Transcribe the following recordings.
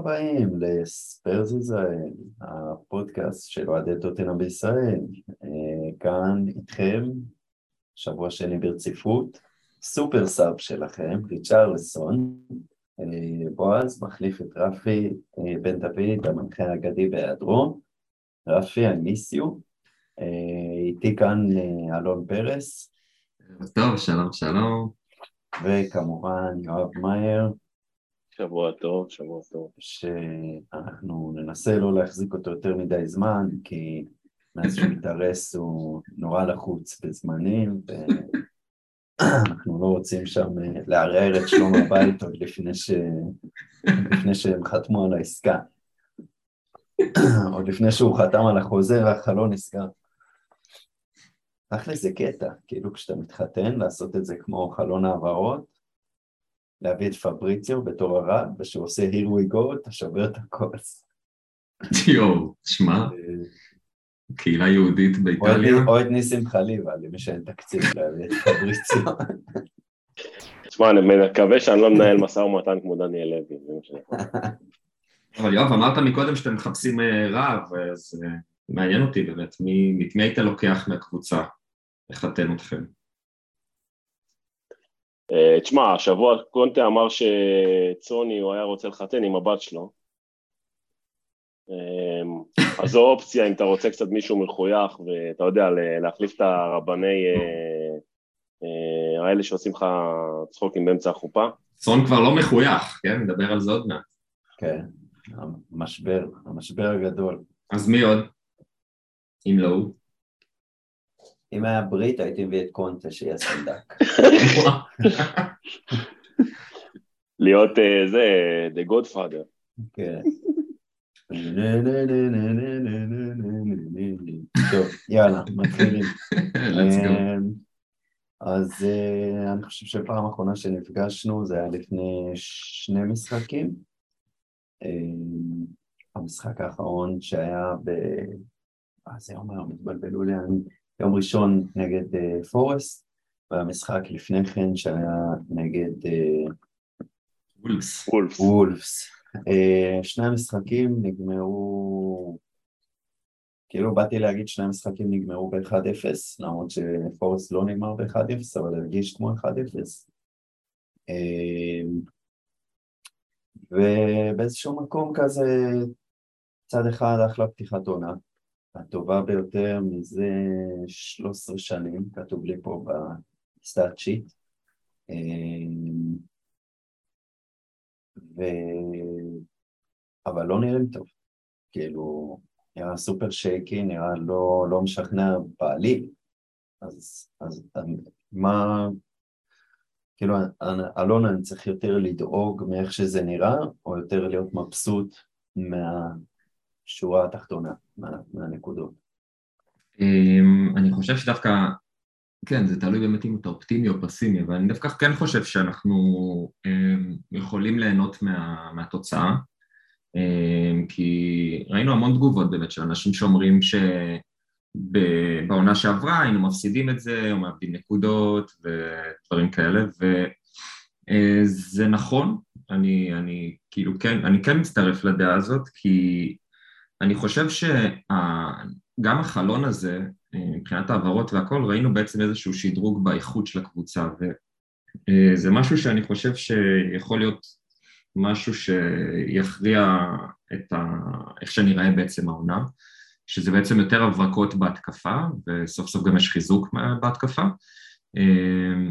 הבאים לספיירס ישראל, הפודקאסט של אוהדי טוטנאם בישראל. אה, כאן איתכם, שבוע שני ברציפות, סופר סאב שלכם, ריצ'רלסון. אה, בועז מחליף את רפי אה, בן דוד, המנחה האגדי בהיעדרו. רפי, I miss you. איתי כאן אלון פרס. טוב, שלום, שלום. וכמובן יואב מאייר. שבוע טוב, שבוע טוב. שאנחנו ננסה לא להחזיק אותו יותר מדי זמן, כי מאז שהוא מתארס הוא נורא לחוץ בזמנים, ואנחנו לא רוצים שם אה, לערער את שלום הבית עוד לפני, ש... לפני שהם חתמו על העסקה. עוד לפני שהוא חתם על החוזה והחלון נסגר. תכל'ס זה קטע, כאילו כשאתה מתחתן, לעשות את זה כמו חלון העברות, להביא את פבריציו בתור הרב, ושהוא עושה here we go, אתה שובר את הכוס. יואו, שמע, קהילה יהודית באיטליה. או את ניסים חליבה, למי שאין תקציב להביא את פבריציו. תשמע, אני מקווה שאני לא מנהל משא ומתן כמו דניאל לוי, זה מה שאני אבל יואב, אמרת מקודם שאתם מחפשים אה, רב, אז אה, מעניין אותי באמת, מי היית לוקח מהקבוצה לחתן אתכם? אה, תשמע, השבוע קונטה אמר שצוני הוא היה רוצה לחתן עם הבת שלו. אה, אז זו אופציה אם אתה רוצה קצת מישהו מחוייך ואתה יודע, להחליף את הרבני אה, האלה שעושים לך צחוקים באמצע החופה. צאן כבר לא מחוייך, כן? נדבר על זה עוד מעט. כן, המשבר, המשבר הגדול. אז מי עוד? אם לא הוא? אם היה ברית הייתי מביא את קונטה שיהיה סנדק. להיות אה, זה, The Godfather. כן. טוב, יאללה, מתחילים. אמ, אז אה, אני חושב שפעם אחרונה שנפגשנו זה היה לפני שני משחקים. אמ, המשחק האחרון שהיה ב... אה, זה אומר, מתבלבלו לי, יום ראשון נגד uh, פורסט, והמשחק לפני כן שהיה נגד אה, וולפס. Uh, וולפס. Uh, שני המשחקים נגמרו, כאילו באתי להגיד שני המשחקים נגמרו ב-1-0, למרות שפורסט לא נגמר ב-1-0, אבל הרגיש כמו 1-0. Uh, ובאיזשהו מקום כזה, צד אחד אחלה פתיחת עונה, הטובה ביותר מזה 13 שנים, כתוב לי פה ב stat sheet. אמ, ו... אבל לא נראים טוב, כאילו, נראה super shaky, נראה לא, לא משכנע בעליל, אז, אז מה, כאילו, אלונה, אני צריך יותר לדאוג מאיך שזה נראה, או יותר להיות מבסוט מה... השורה התחתונה מה, מהנקודות? אמ, אני חושב שדווקא, כן, זה תלוי באמת אם אתה אופטימי או פסימי, אבל אני דווקא כן חושב שאנחנו אמ, יכולים ליהנות מה, מהתוצאה, אמ, כי ראינו המון תגובות באמת של אנשים שאומרים שבעונה שעברה היינו מפסידים את זה, או מאבדים נקודות ודברים כאלה, וזה אה, נכון, אני, אני כאילו כן, אני כן מצטרף לדעה הזאת, כי אני חושב שגם החלון הזה, מבחינת העברות והכל, ראינו בעצם איזשהו שדרוג באיכות של הקבוצה, וזה אה, משהו שאני חושב שיכול להיות משהו שיכריע את ה... איך שנראה בעצם העונה, שזה בעצם יותר הברקות בהתקפה, וסוף סוף גם יש חיזוק בהתקפה. אה,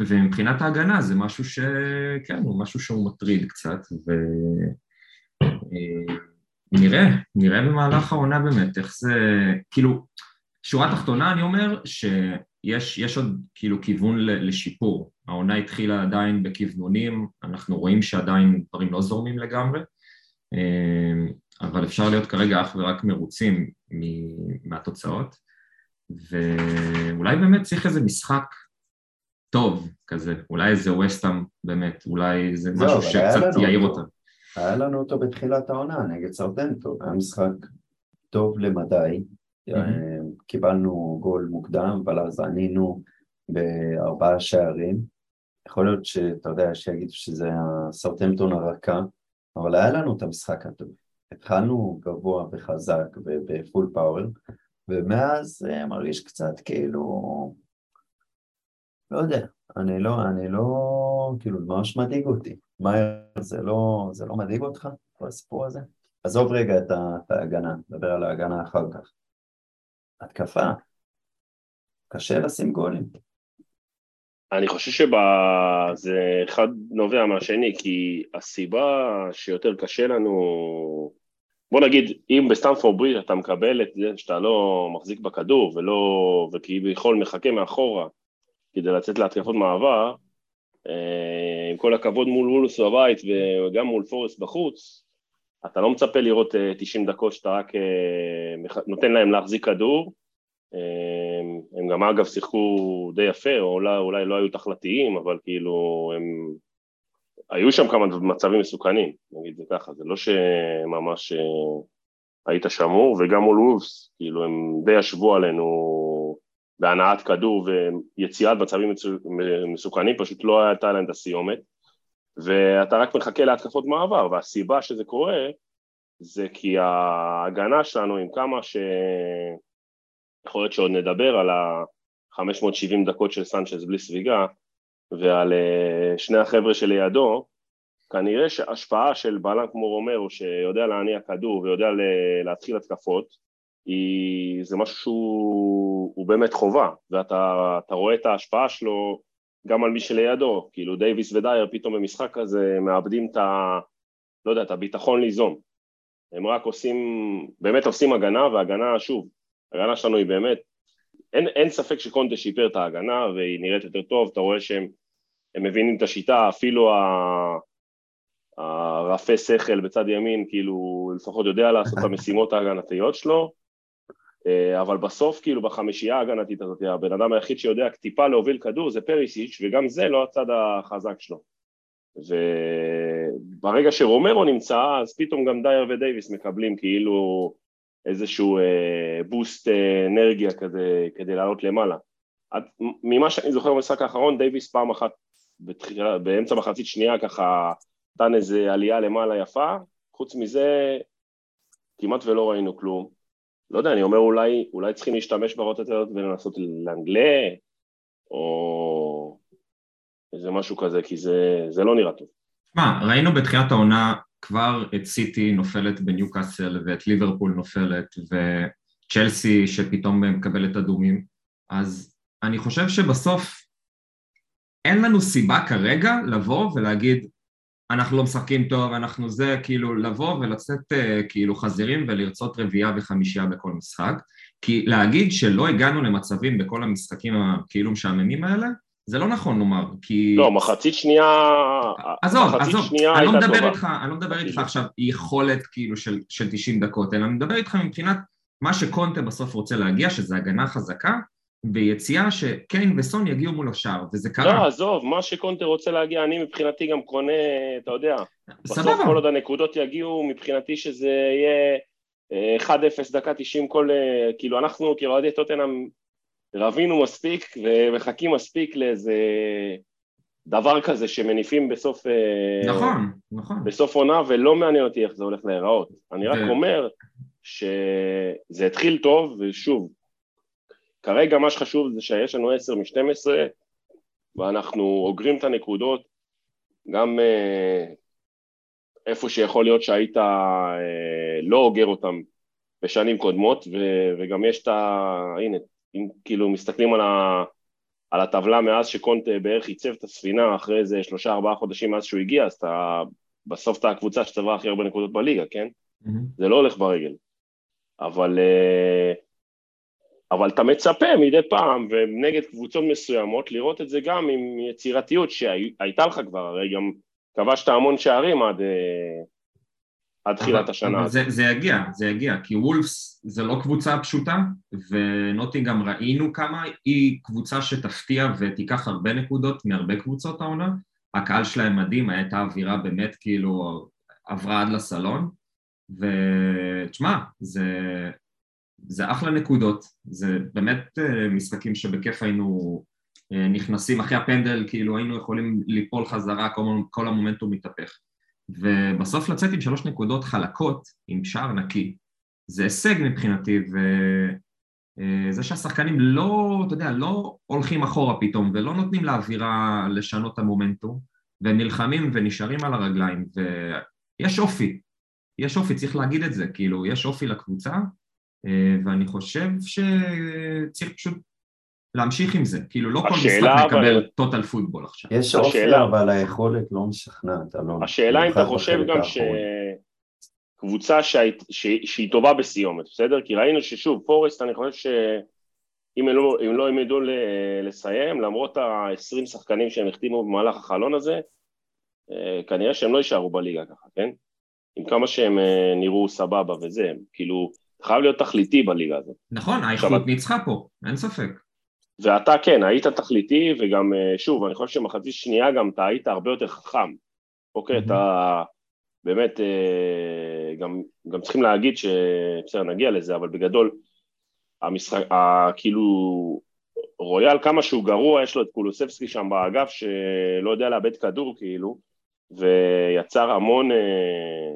ומבחינת ההגנה זה משהו שכן, הוא משהו שהוא מטריד קצת, ו... אה, נראה, נראה במהלך העונה באמת, איך זה, כאילו, שורה תחתונה אני אומר שיש עוד כאילו כיוון לשיפור, העונה התחילה עדיין בכוונונים, אנחנו רואים שעדיין דברים לא זורמים לגמרי, אמ, אבל אפשר להיות כרגע אך ורק מרוצים מהתוצאות, ואולי באמת צריך איזה משחק טוב כזה, אולי איזה ווסטאם באמת, אולי זה משהו שקצת יעיר אותם. היה לנו אותו בתחילת העונה נגד סרטנטו, היה משחק טוב למדי, mm-hmm. קיבלנו גול מוקדם, אבל אז ענינו בארבעה שערים. יכול להיות שאתה יודע, שיגידו שזה הסרטנטון הרכה, אבל היה לנו את המשחק הטוב. התחלנו גבוה וחזק ובפול פאוור, ומאז מרגיש קצת כאילו, לא יודע, אני לא, אני לא, כאילו, ממש מדאיג אותי. מה זה לא, זה לא מדאיג אותך, כל הסיפור הזה? עזוב רגע את ההגנה, נדבר על ההגנה אחר כך. התקפה, קשה לשים גולים. אני חושב שזה אחד נובע מהשני, כי הסיבה שיותר קשה לנו, בוא נגיד, אם בסטמפורד ברידג' אתה מקבל את זה שאתה לא מחזיק בכדור ולא, וכביכול מחכה מאחורה כדי לצאת להתקפות מעבר, אה, עם כל הכבוד מול וולבס בבית וגם מול פורסט בחוץ, אתה לא מצפה לראות 90 אה, דקות שאתה רק אה, נותן להם להחזיק כדור, הם, גם אגב שיחקו די יפה, או אולי, אולי לא היו תחלתיים, אבל כאילו הם... היו שם כמה מצבים מסוכנים, נגיד זה ככה, זה לא שממש היית שמור, וגם מול וולפס, כאילו הם די ישבו עלינו בהנעת כדור ויציאת מצבים מסוכנים, פשוט לא הייתה להם את הסיומת, ואתה רק מחכה להתקפות מעבר, והסיבה שזה קורה זה כי ההגנה שלנו עם כמה ש... יכול להיות שעוד נדבר על ה-570 דקות של סנצ'ז בלי סביגה ועל uh, שני החבר'ה שלידו, כנראה שהשפעה של בלם כמו רומרו שיודע להניע כדור ויודע להתחיל התקפות, היא, זה משהו שהוא באמת חובה, ואתה רואה את ההשפעה שלו גם על מי שלידו, כאילו דייוויס ודייר פתאום במשחק כזה מאבדים את ה... לא יודע, את הביטחון ליזום. הם רק עושים, באמת עושים הגנה, והגנה, שוב, ההגנה שלנו היא באמת, אין, אין ספק שקונטה שיפר את ההגנה והיא נראית יותר טוב, אתה רואה שהם מבינים את השיטה, אפילו הרפה שכל בצד ימין, כאילו לפחות יודע לעשות את המשימות ההגנתיות שלו, אבל בסוף כאילו בחמישייה ההגנתית הזאת, הבן אדם היחיד שיודע טיפה להוביל כדור זה פריסיץ' וגם זה לא הצד החזק שלו. וברגע שרומרו נמצא, אז פתאום גם דייר ודייוויס מקבלים כאילו איזשהו אה, boost אה, אנרגיה כזה, כדי לעלות למעלה. עד, ממה שאני זוכר במשחק האחרון, דייוויס פעם אחת בתחילה, באמצע מחצית שנייה ככה נתן איזה עלייה למעלה יפה, חוץ מזה כמעט ולא ראינו כלום. לא יודע, אני אומר אולי, אולי צריכים להשתמש ברוטציות ולנסות לנגלה, או איזה משהו כזה, כי זה, זה לא נראה טוב. שמע, ראינו בתחילת העונה כבר את סיטי נופלת בניוקאסל ואת ליברפול נופלת וצ'לסי שפתאום מקבלת אדומים אז אני חושב שבסוף אין לנו סיבה כרגע לבוא ולהגיד אנחנו לא משחקים טוב, אנחנו זה, כאילו לבוא ולצאת uh, כאילו חזירים ולרצות רביעייה וחמישייה בכל משחק. כי להגיד שלא הגענו למצבים בכל המשחקים הכאילו משעממים האלה זה לא נכון לומר, כי... לא, מחצית שנייה... עזוב, עזוב, שנייה אני לא מדבר איתך, אני לא מדבר איתך עכשיו יכולת כאילו של, של 90 דקות, אלא אני מדבר איתך מבחינת מה שקונטה בסוף רוצה להגיע, שזה הגנה חזקה, ויציאה שקיין וסון יגיעו מול השאר, וזה קרה. לא, עזוב, מה שקונטה רוצה להגיע, אני מבחינתי גם קונה, אתה יודע, סבבה. בסוף כל עוד הנקודות יגיעו, מבחינתי שזה יהיה 1-0 אה, דקה 90 כל, אה, כאילו אנחנו כאוהדי טוטנאם רבינו מספיק ומחכים מספיק לאיזה דבר כזה שמניפים בסוף... אה, נכון, נכון. בסוף עונה, ולא מעניין אותי איך זה הולך להיראות. אני רק אומר שזה התחיל טוב, ושוב, כרגע מה שחשוב זה שיש לנו 10 מ-12, ואנחנו אוגרים את הנקודות, גם אה, איפה שיכול להיות שהיית אה, לא אוגר אותם בשנים קודמות, וגם יש את ה... הנה, אם כאילו מסתכלים על, ה, על הטבלה מאז שקונט בערך עיצב את הספינה אחרי איזה שלושה ארבעה חודשים מאז שהוא הגיע, אז אתה בסוף אתה הקבוצה שצברה הכי הרבה נקודות בליגה, כן? Mm-hmm. זה לא הולך ברגל. אבל, אה, אבל אתה מצפה מדי פעם, ונגד קבוצות מסוימות, לראות את זה גם עם יצירתיות שהייתה לך כבר, הרי גם כבשת המון שערים עד, אה, עד תחילת השנה. אבל זה, זה יגיע, זה יגיע, כי וולפס זה לא קבוצה פשוטה, ונוטינגהם ראינו כמה היא קבוצה שתפתיע ותיקח הרבה נקודות מהרבה קבוצות העונה, הקהל שלהם מדהים, הייתה אווירה באמת כאילו עברה עד לסלון, ותשמע, זה, זה אחלה נקודות, זה באמת אה, משחקים שבכיף היינו אה, נכנסים אחרי הפנדל, כאילו היינו יכולים ליפול חזרה, כל, כל המומנטום מתהפך. ובסוף לצאת עם שלוש נקודות חלקות, עם שער נקי, זה הישג מבחינתי, וזה שהשחקנים לא, אתה יודע, לא הולכים אחורה פתאום, ולא נותנים לאווירה לשנות את המומנטום, והם נלחמים ונשארים על הרגליים, ויש אופי, יש אופי, צריך להגיד את זה, כאילו, יש אופי לקבוצה, אה, ואני חושב שצריך פשוט להמשיך עם זה, כאילו לא כל משחק מקבל טוטל פוטבול עכשיו. יש אופי, אבל היכולת לא משכנעת, אלון. השאלה אם אתה חושב גם שקבוצה שהיא טובה בסיומת, בסדר? כי ראינו ששוב, פורסט, אני חושב שאם הם לא, לא הם ידעו לסיים, למרות ה-20 שחקנים שהם החתימו במהלך החלון הזה, אה, כנראה שהם לא יישארו בליגה ככה, כן? עם כמה שהם אה, נראו סבבה וזה, כאילו, חייב להיות תכליתי בליגה הזאת. נכון, האיכות ניצחה פה, אין ספק. ואתה כן, היית תכליתי, וגם, אה, שוב, אני חושב שמחצית שנייה גם אתה היית הרבה יותר חכם. אוקיי, mm-hmm. אתה באמת, אה, גם, גם צריכים להגיד ש... בסדר, נגיע לזה, אבל בגדול, המשחק, כאילו, רויאל כמה שהוא גרוע, יש לו את קולוסבסקי שם באגף שלא יודע לאבד כדור כאילו, ויצר המון, אה,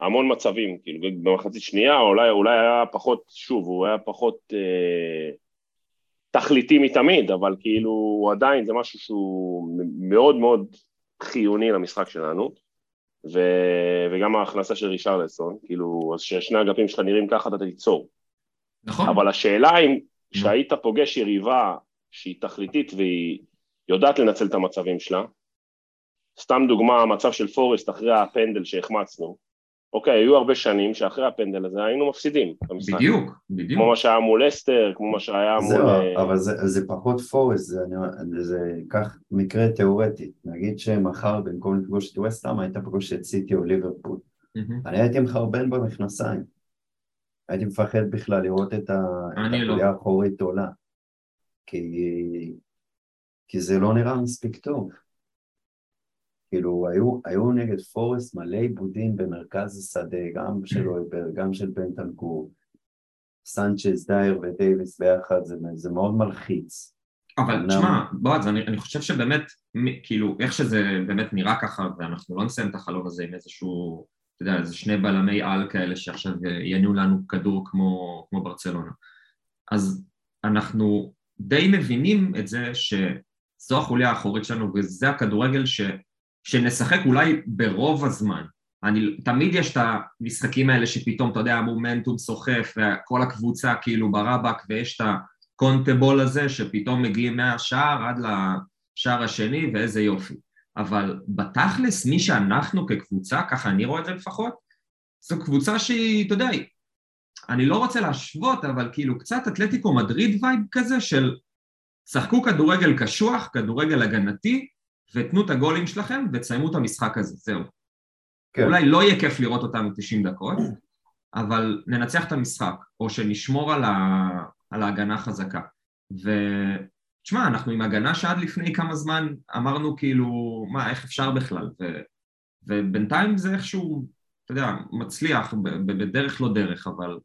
המון מצבים, כאילו במחצית שנייה אולי, אולי היה פחות, שוב, הוא היה פחות אה, תכליתי מתמיד, אבל כאילו עדיין זה משהו שהוא מאוד מאוד חיוני למשחק שלנו, ו, וגם ההכנסה של רישרלסון, כאילו, אז ששני אגפים שלך נראים ככה אתה תיצור. נכון. אבל השאלה אם כשהיית פוגש יריבה שהיא תכליתית והיא יודעת לנצל את המצבים שלה, סתם דוגמה, המצב של פורסט אחרי הפנדל שהחמצנו, אוקיי, היו הרבה שנים שאחרי הפנדל הזה היינו מפסידים במשחק. בדיוק, בדיוק. כמו מה שהיה מול אסטר, כמו מה שהיה מול... זהו, אה, אבל זה, זה פחות פורסט, זה, זה כך מקרה תיאורטי. נגיד שמחר במקום לפגוש את ווסטהאם היית פוגש את סיטי או ליברפול. Mm-hmm. אני הייתי מחרבן במכנסיים. הייתי מפחד בכלל לראות את החוליה לא. האחורית עולה. כי, כי זה לא נראה מספיק טוב. כאילו, היו, היו נגד פורסט מלא עיבודים במרכז השדה, גם של אויבר, גם של בנטנקור, סנצ'ז, דייר ודייוויס ביחד, זה, זה מאוד מלחיץ. אבל תשמע, בועז, אני, אני חושב שבאמת, כאילו, איך שזה באמת נראה ככה, ואנחנו לא נסיים את החלום הזה עם איזשהו, אתה יודע, איזה שני בלמי על כאלה שעכשיו יניעו לנו כדור כמו, כמו ברצלונה. אז אנחנו די מבינים את זה שזו החוליה האחורית שלנו וזה הכדורגל ש... שנשחק אולי ברוב הזמן. אני, תמיד יש את המשחקים האלה שפתאום, אתה יודע, המומנטום סוחף וכל הקבוצה כאילו ברבק ויש את הקונטבול הזה שפתאום מגיעים מהשער עד לשער השני ואיזה יופי. אבל בתכלס, מי שאנחנו כקבוצה, ככה אני רואה את זה לפחות, זו קבוצה שהיא, אתה יודע, אני לא רוצה להשוות, אבל כאילו קצת אתלטיקו מדריד וייב כזה של שחקו כדורגל קשוח, כדורגל הגנתי, ותנו את הגולים שלכם ותסיימו את המשחק הזה, זהו. כן. אולי לא יהיה כיף לראות אותנו 90 דקות, אבל ננצח את המשחק, או שנשמור על, ה... על ההגנה חזקה. ותשמע, אנחנו עם הגנה שעד לפני כמה זמן אמרנו כאילו, מה, איך אפשר בכלל? ו... ובינתיים זה איכשהו, אתה יודע, מצליח בדרך לא דרך, אבל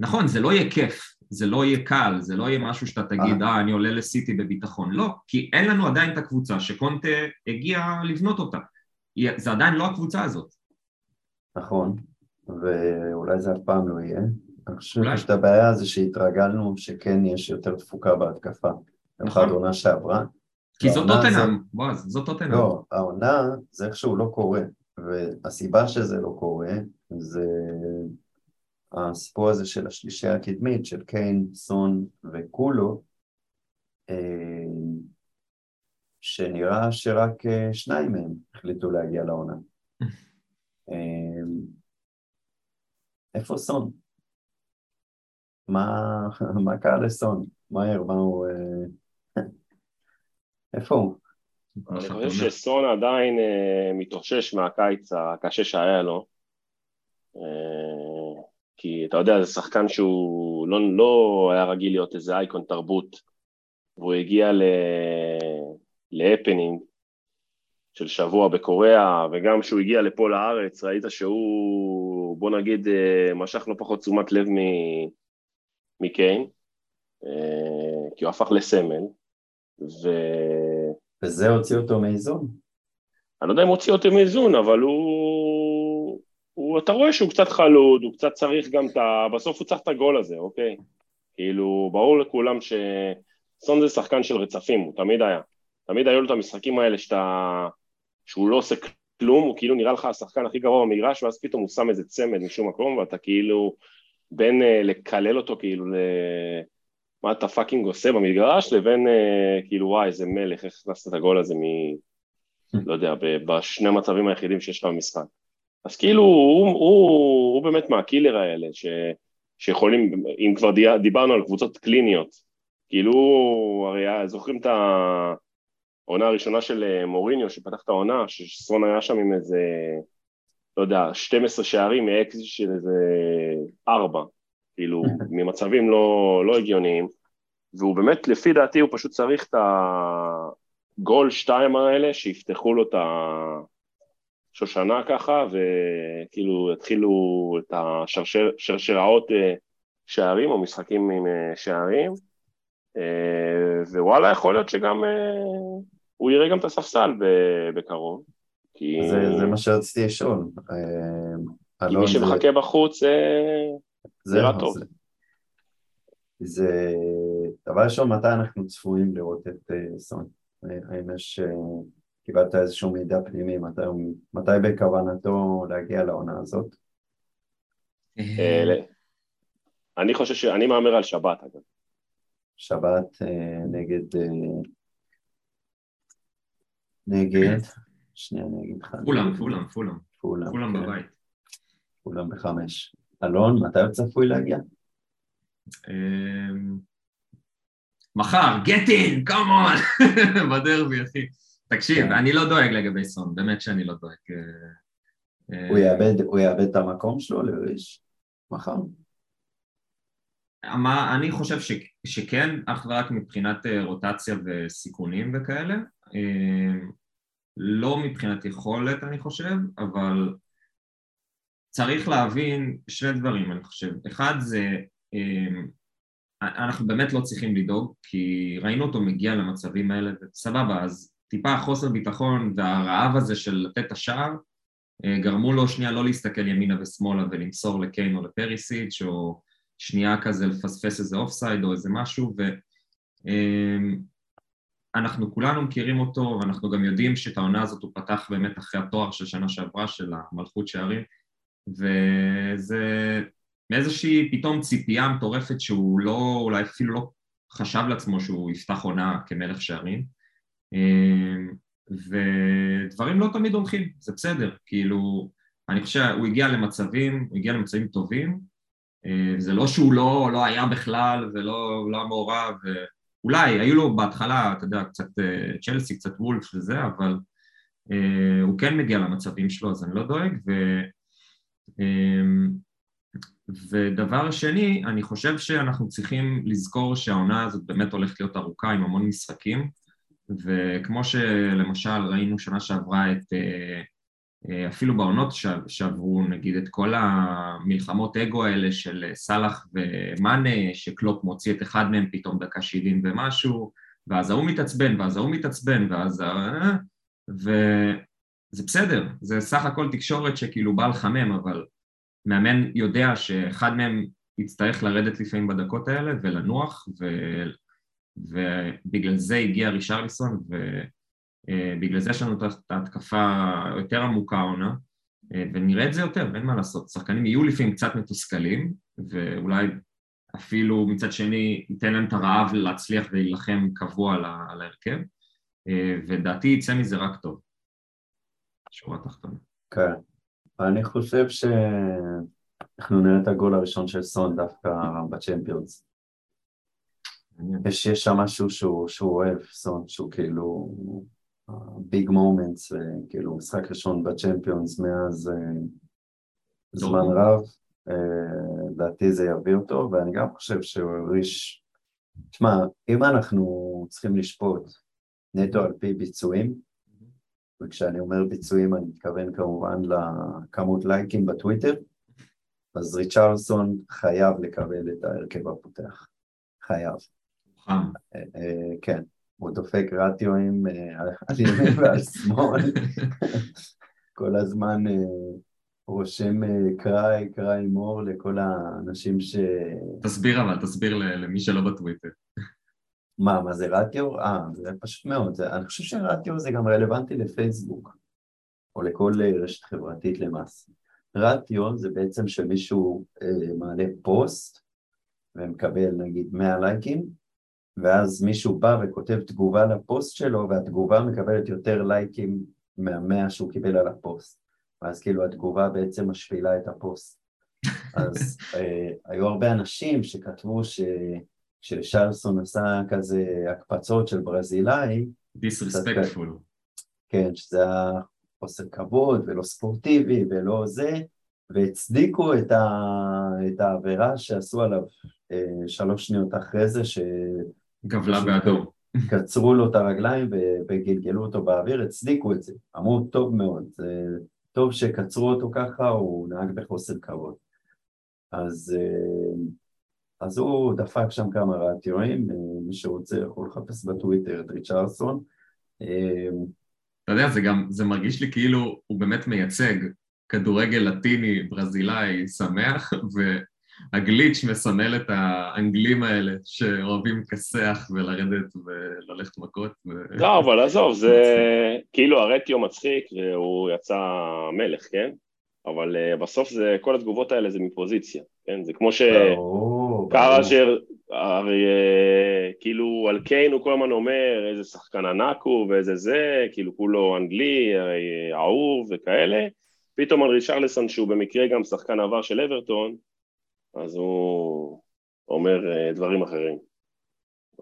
נכון, זה לא יהיה כיף, זה לא יהיה קל, זה לא יהיה משהו שאתה תגיד, אה, אני עולה לסיטי בביטחון. לא, כי אין לנו עדיין את הקבוצה שקונטה הגיע לבנות אותה. זה עדיין לא הקבוצה הזאת. נכון, ואולי זה אף פעם לא יהיה. אני חושב שאת הבעיה זה שהתרגלנו שכן יש יותר תפוקה בהתקפה. נכון. עונה שעברה. כי זאת טוטנאם, בועז, זאת טוטנאם. לא, העונה זה איכשהו לא קורה, והסיבה שזה לא קורה זה הסיפור הזה של השלישייה הקדמית, של קיין, סון וקולו, אה, שנראה שרק אה, שניים מהם החליטו להגיע לעונה. אה, איפה סון? מה, מה קרה לסון? מהר, מה הוא... איפה הוא? אני חושב שסון עדיין מתאושש מהקיץ הקשה שהיה לו. כי אתה יודע, זה שחקן שהוא לא, לא היה רגיל להיות איזה אייקון תרבות, והוא הגיע ל... להפנינג של שבוע בקוריאה, וגם כשהוא הגיע לפה לארץ, ראית שהוא, בוא נגיד, אה, משך לא פחות תשומת לב מ... מקיין, אה, כי הוא הפך לסמל, ו... וזה הוציא אותו מאיזון? אני לא יודע אם הוציא אותו מאיזון, אבל הוא... הוא... אתה רואה שהוא קצת חלוד, הוא קצת צריך גם את ה... בסוף הוא צריך את הגול הזה, אוקיי? כאילו, ברור לכולם שסון זה שחקן של רצפים, הוא תמיד היה. תמיד היו לו את המשחקים האלה שאתה... שהוא לא עושה כלום, הוא כאילו נראה לך השחקן הכי גרוע במגרש, ואז פתאום הוא שם איזה צמד משום מקום, ואתה כאילו בין uh, לקלל אותו כאילו ל... מה אתה fucking עושה במגרש, לבין uh, כאילו וואי איזה מלך, איך הכנסת את הגול הזה מ... לא יודע, בשני המצבים היחידים שיש לך במשחק. אז כאילו הוא, הוא, הוא, באמת מה killers האלה, ש, שיכולים, אם כבר דיברנו על קבוצות קליניות, כאילו, הרי זוכרים את העונה הראשונה של אה, מוריניו, שפתח את העונה, שסון היה שם עם איזה, לא יודע, 12 שערים מאקזי של איזה 4, כאילו, ממצבים לא, לא הגיוניים, והוא באמת, לפי דעתי, הוא פשוט צריך את הגול שתיים האלה, שיפתחו לו את השושנה ככה, וכאילו יתחילו את השרשראות אה, שערים, או משחקים עם אה, שערים, ווואלה, יכול להיות שגם הוא יראה גם את הספסל בקרוב. כי... זה, זה מה שרציתי לשאול. אה, כי מי שמחכה זה... בחוץ זה נראה טוב. זה, זה... דבר ראשון, מתי אנחנו צפויים לראות את סון? האם יש... קיבלת איזשהו מידע פנימי, מתי, מתי בכוונתו להגיע לעונה הזאת? אני חושב ש... אני מהמר על שבת, אגב. שבת נגד... נגד, שנייה אני אגיד לך. פולאם, פולאם, פולאם. פולאם כן. בבית. פולאם בחמש. אלון, מתי הוא צפוי להגיע? מחר, get in, come on, בדרבי, אחי. תקשיב, כן. אני לא דואג לגבי סון, באמת שאני לא דואג. אה, אה, הוא יאבד את המקום שלו לריש מחר? אני חושב שכן, אך ורק מבחינת אה, רוטציה וסיכונים וכאלה. לא מבחינת יכולת אני חושב, אבל צריך להבין שני דברים אני חושב. אחד זה, אנחנו באמת לא צריכים לדאוג, כי ראינו אותו מגיע למצבים האלה, וסבבה, אז טיפה חוסר ביטחון והרעב הזה של לתת את השער, אה, גרמו לו שנייה לא להסתכל ימינה ושמאלה ולמסור לקיין או לפריסיץ' או שנייה כזה לפספס איזה offside או איזה משהו ו... אמ, כולנו מכירים אותו, ואנחנו גם יודעים שאת העונה הזאת הוא פתח באמת אחרי התואר של שנה שעברה, של המלכות שערים, וזה מאיזושהי פתאום ציפייה מטורפת שהוא לא, אולי אפילו לא חשב לעצמו שהוא יפתח עונה כמלך שערים, ודברים לא תמיד הולכים, זה בסדר, כאילו, אני חושב, הוא הגיע למצבים, הוא הגיע למצבים טובים, זה לא שהוא לא, לא היה בכלל ולא לא מעורב, אולי, היו לו בהתחלה, אתה יודע, קצת אה, צ'לסי, קצת וולף וזה, אבל אה, הוא כן מגיע למצבים שלו, אז אני לא דואג. ו, אה, ודבר שני, אני חושב שאנחנו צריכים לזכור שהעונה הזאת באמת הולכת להיות ארוכה עם המון משחקים, וכמו שלמשל ראינו שנה שעברה את... אה, אה, אפילו בעונות שעברו נגיד את כל המלחמות אגו האלה של סאלח ומאנה, שקלופ מוציא את אחד מהם פתאום דקה שבעים ומשהו, ואז ההוא מתעצבן, ואז ההוא מתעצבן, ואז... וזה בסדר, זה סך הכל תקשורת שכאילו בא לחמם, אבל מאמן יודע שאחד מהם יצטרך לרדת לפעמים בדקות האלה ולנוח, ו... ובגלל זה הגיע רישרליסון, ו... אה, בגלל זה יש לנו את ההתקפה יותר עמוקה העונה, אה, ונראה את זה יותר, אין מה לעשות. שחקנים יהיו לפעמים קצת מתוסכלים, ואולי אפילו מצד שני ייתן להם את הרעב להצליח ולהילחם קבוע על ההרכב, אה, ודעתי יצא מזה רק טוב. שורה תחתונה. כן, אני חושב שאנחנו נראה את הגול הראשון של סון דווקא בצ'מפיונס. יש שם משהו שהוא, שהוא אוהב, סון, שהוא כאילו ביג מומנטס, כאילו משחק ראשון בצ'מפיונס מאז אה, זמן רב, אה, לדעתי זה יביא אותו, ואני גם חושב שהוא ריש... תשמע, אם אנחנו צריכים לשפוט נטו על פי ביצועים, וכשאני אומר ביצועים אני מתכוון כמובן לכמות לייקים בטוויטר, אז ריצ'רלסון חייב לקבל את ההרכב הפותח, חייב. אה, כן, הוא דופק רטיואים אה, על ימין ועל שמאל, כל הזמן אה, רושם קראי, קראי מור לכל האנשים ש... תסביר אבל, תסביר למי שלא בטוויטר. מה, מה זה רטיו? אה, זה פשוט מאוד, זה, אני חושב שרטיו זה גם רלוונטי לפייסבוק, או לכל רשת חברתית למעשה. ratio זה בעצם שמישהו אה, מעלה פוסט ומקבל נגיד 100 לייקים, ואז מישהו בא וכותב תגובה לפוסט שלו, והתגובה מקבלת יותר לייקים מהמאה שהוא קיבל על הפוסט. ואז כאילו התגובה בעצם משפילה את הפוסט. אז אה, היו הרבה אנשים שכתבו ש... כשריצ'רלסון עשה כזה הקפצות של ברזילאי, דיסרספקטפול. כן, שזה היה חוסר כבוד ולא ספורטיבי ולא זה, והצדיקו את, ה, את העבירה שעשו עליו אה, שלוש שניות אחרי זה, ש... גבלה באדום. קצרו לו את הרגליים וגלגלו אותו באוויר, הצדיקו את זה, אמרו טוב מאוד, זה טוב שקצרו אותו ככה, הוא נהג בחוסר כבוד. אז, אה, אז הוא דפק שם כמה רעתיונים, אה, מי שרוצה יכול לחפש בטוויטר את ריצ'רסון. אתה יודע, זה גם, זה מרגיש לי כאילו הוא באמת מייצג כדורגל לטיני, ברזילאי, שמח, והגליץ' מסמל את האנגלים האלה שאוהבים לכסח ולרדת וללכת מכות. ו... לא, אבל עזוב, זה כאילו הרטיו מצחיק והוא יצא מלך, כן? אבל uh, בסוף זה, כל התגובות האלה זה מפוזיציה, כן? זה כמו שקרה ש... הרי uh, כאילו על קיין הוא כל הזמן אומר איזה שחקן ענק הוא ואיזה זה, כאילו כולו אנגלי, אהוב וכאלה, פתאום על רישרלסון שהוא במקרה גם שחקן עבר של אברטון, אז הוא אומר uh, דברים אחרים.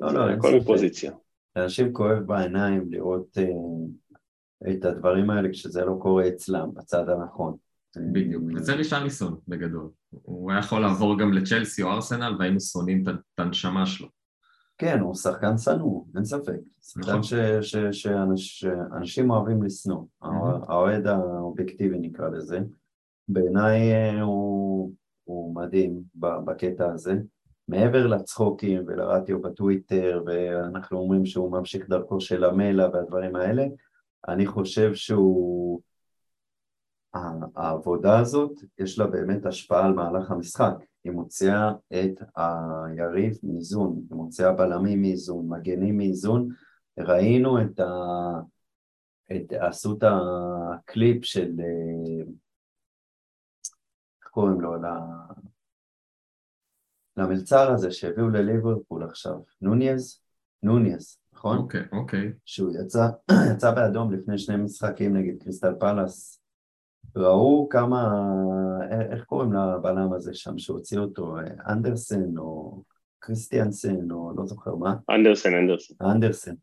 לא, לא, אין כל פוזיציה. לאנשים כואב בעיניים לראות uh, את הדברים האלה כשזה לא קורה אצלם, בצד הנכון. בדיוק, וזה רישרליסון בגדול. הוא היה יכול לעבור גם לצ'לסי או ארסנל והיינו שונאים את הנשמה שלו. כן, הוא שחקן שנוא, אין ספק. שחקן נכון. שאנשים אוהבים לשנוא. האוהד האובייקטיבי נקרא לזה. בעיניי אה, הוא, הוא מדהים בקטע הזה. מעבר לצחוקים ולרדיו בטוויטר, ואנחנו אומרים שהוא ממשיך דרכו של המלע והדברים האלה, אני חושב שהוא... העבודה הזאת, יש לה באמת השפעה על מהלך המשחק. היא מוציאה את היריב מאיזון, היא מוציאה בלמים מאיזון, מגנים מאיזון. ראינו את ה... את... עשו את הקליפ של... קוראים לו? למלצר הזה שהביאו לליברפול עכשיו, נוניז? נוניז, נכון? אוקיי, okay, אוקיי. Okay. שהוא יצא, יצא באדום לפני שני משחקים נגד קריסטל פלאס ראו כמה, איך קוראים לבלם הזה שם שהוציא אותו, אנדרסן או קריסטיאנסן או לא זוכר מה? אנדרסן, אנדרסן. אנדרסן.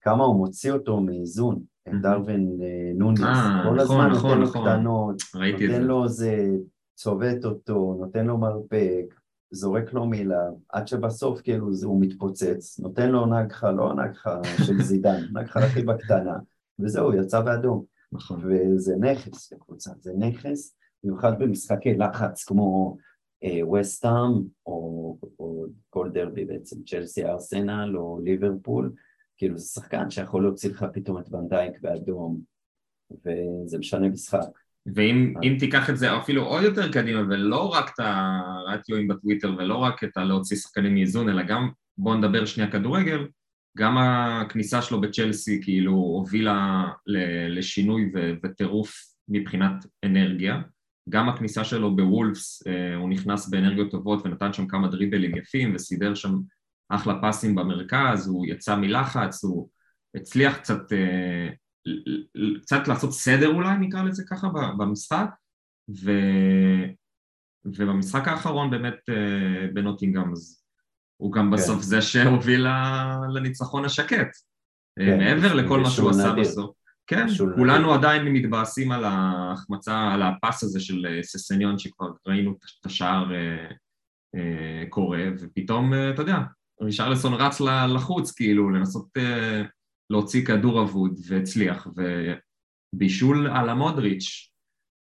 כמה הוא מוציא אותו מאיזון, דרווין אה, נוניס. אה, כל נכון, הזמן נכון, נותן נכון. לו קטנות, נותן לו איזה, צובט אותו, נותן לו מרפק, זורק לו מילה, עד שבסוף כאילו הוא מתפוצץ, נותן לו נגחה, לא נגחה של זידן, נגחה הכי בקטנה, וזהו, יצא באדום. נכון. וזה נכס לקבוצה, זה נכס, במיוחד במשחקי לחץ כמו ווסטהאם אה, או, או כל דרבי בעצם, צ'לסי ארסנל או ליברפול, כאילו זה שחקן שיכול להוציא לך פתאום את ונדייק באדום, וזה משנה משחק. ואם אז... תיקח את זה אפילו עוד יותר קדימה, ולא רק את הרטיואים בטוויטר ולא רק את הלהוציא שחקנים מאיזון, אלא גם בואו נדבר שנייה כדורגל, גם הכניסה שלו בצ'לסי כאילו הובילה לשינוי וטירוף מבחינת אנרגיה, גם הכניסה שלו בוולפס, אה, הוא נכנס באנרגיות טובות ונתן שם כמה דריבלים יפים וסידר שם אחלה פסים במרכז, הוא יצא מלחץ, הוא הצליח קצת, אה, קצת לעשות סדר אולי נקרא לזה ככה במשחק ו... ובמשחק האחרון באמת אה, בנוטינגאם אז הוא גם כן. בסוף זה שהוביל לניצחון השקט. כן, מעבר לכל מה שהוא עשה בסוף. כן, כולנו עדיין מתבאסים על ההחמצה, על הפס הזה של אה, ססניון שכבר ראינו את השער אה, אה, קורה, ופתאום, אתה יודע, רישרלסון רץ לחוץ, כאילו, לנסות להוציא כדור אבוד, והצליח, ובישול על המודריץ',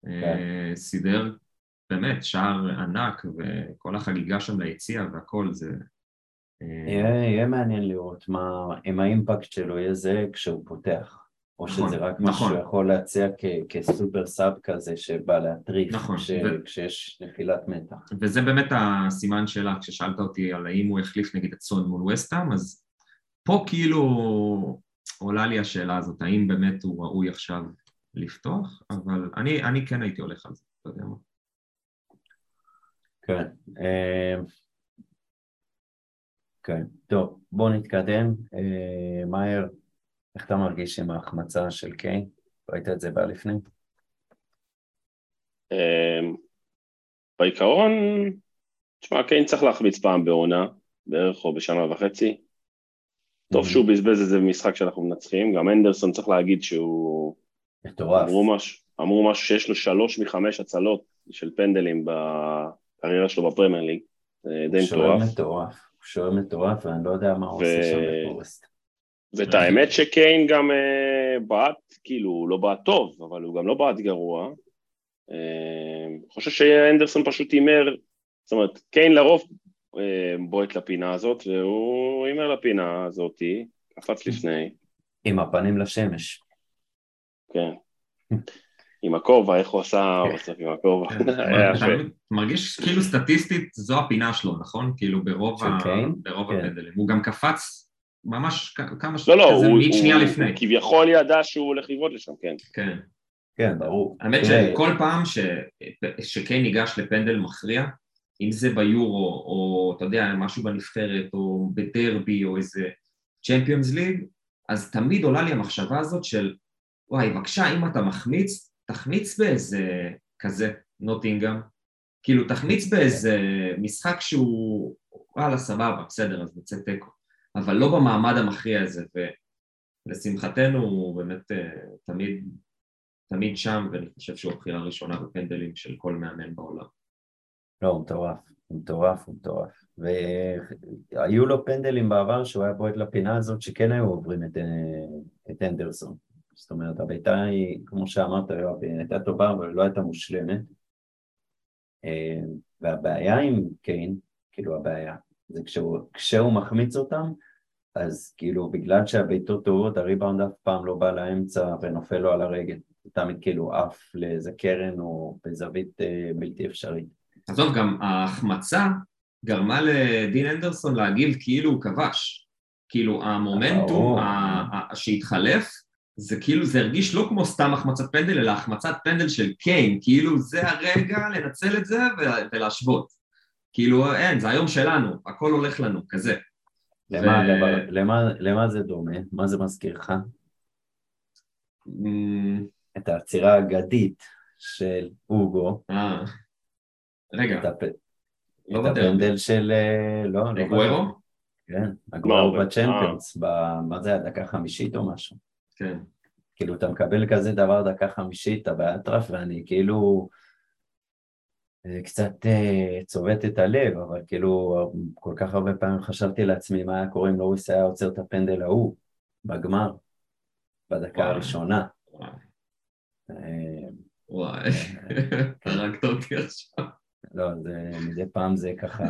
כן. סידר באמת שער ענק, וכל החגיגה שם ליציע והכל, זה אה, יהיה יהיה מעניין לראות מה, אם האימפקט שלו יהיה זה כשהוא פותח, או נכון, שזה רק נכון. משהו שהוא יכול להציע כ- כסופר סאב כזה שבא להטריף נכון, כש- ו- כשיש נפילת מתח. וזה באמת הסימן שאלה, כששאלת אותי על האם הוא החליף נגיד את סון מול וסטאם, אז פה כאילו עולה לי השאלה הזאת, האם באמת הוא ראוי עכשיו לפתוח, אבל אני, אני כן הייתי הולך על זה, אתה יודע מה. כן. אה, כן, טוב, בוא נתקדם. אה, מאייר, איך אתה מרגיש עם ההחמצה של קיין? ראית את זה בא לפני? אמ, בעיקרון, תשמע, קיין צריך להחמיץ פעם בעונה, בערך או בשנה וחצי. טוב Mhm. שהוא בזבז את זה במשחק שאנחנו מנצחים, גם אנדרסון צריך להגיד שהוא... מטורף. אמרו משהו, אמרו משהו שיש לו שלוש מחמש הצלות של פנדלים בקריירה שלו בפרמייר ליג, זה די שוער מטורף. מטורף. שוער מטורף, ואני לא יודע מה הוא עושה שם בפורסט. ואת האמת שקיין גם אה, בעט, כאילו, הוא לא בעט טוב, אבל הוא גם לא בעט גרוע. אה, חושב שאנדרסון פשוט הימר, זאת אומרת, קיין לרוב אה, בועט לפינה הזאת, והוא הימר לפינה הזאתי, קפץ לפני, עם הפנים לשמש. כן. עם הכובע, איך הוא עשה בסוף עם הכובע. אתה מרגיש כאילו סטטיסטית זו הפינה שלו, נכון? כאילו ברוב, של ה... קיין? ברוב כן. הפנדלים. הוא גם קפץ ממש כ- כמה ש... לא, לא, הוא כביכול ידע שהוא הולך לבעוט לשם, כן. כן. כן, ברור. האמת שכל פעם. שקיין ניגש לפנדל מכריע, אם זה ביורו, או אתה יודע, משהו בנבחרת, או בדרבי, או איזה צ'מפיונס ליג, אז תמיד עולה לי המחשבה הזאת של, וואי, בבקשה, אם אתה מחמיץ, תחמיץ באיזה כזה, נוטינגאם. כאילו, תחמיץ באיזה משחק שהוא, וואלה, סבבה, בסדר, אז נצא תיקו. אבל לא במעמד המכריע הזה, ולשמחתנו הוא באמת אה, תמיד תמיד שם, ואני חושב שהוא הבחירה הראשונה בפנדלים של כל מאמן בעולם. לא, הוא מטורף. הוא מטורף, הוא מטורף. והיו לו פנדלים בעבר שהוא היה בועט לפינה הזאת שכן היו עוברים את, אה, את אנדרסון. זאת אומרת, הבעיטה היא, כמו שאמרת, הייתה טובה, אבל לא הייתה מושלמת. אה, והבעיה עם קיין, כאילו הבעיה, זה כשהוא, כשהוא מחמיץ אותם, אז כאילו בגלל שהבעיטות טובות, הריבאונד אף פעם לא בא לאמצע ונופל לו על הרגל. הוא תמיד כאילו עף לאיזה קרן או בזווית אה, בלתי אפשרית. עזוב, גם ההחמצה גרמה לדין אנדרסון להגיב כאילו הוא כבש. כאילו המומנטום שהתחלף, זה כאילו, זה הרגיש לא כמו סתם החמצת פנדל, אלא החמצת פנדל של קיין, כאילו זה הרגע לנצל את זה ולהשוות. כאילו אין, זה היום שלנו, הכל הולך לנו, כזה. למה, ו- הדבר- למה, למה זה דומה? מה זה מזכיר לך? את העצירה האגדית של אוגו, אה, רגע, את, הפ... לא את. הפנדל של... אה, לא, לא אגוארו? בדרבי. כן, אגוארו אבל- בצ'מפיונס, ב- מה זה, הדקה חמישית או משהו? כן. כאילו, אתה מקבל כזה דבר דקה חמישית, אתה באטרף, ואני כאילו... זה קצת אה, צובט את הלב, אבל כאילו, כל כך הרבה פעמים חשבתי לעצמי מה היה קורה אם לואיס היה עוצר את הפנדל ההוא בגמר, בדקה. הראשונה. וואי. אה, וואי, הרגת אותי עכשיו. לא, זה, מדי פעם זה ככה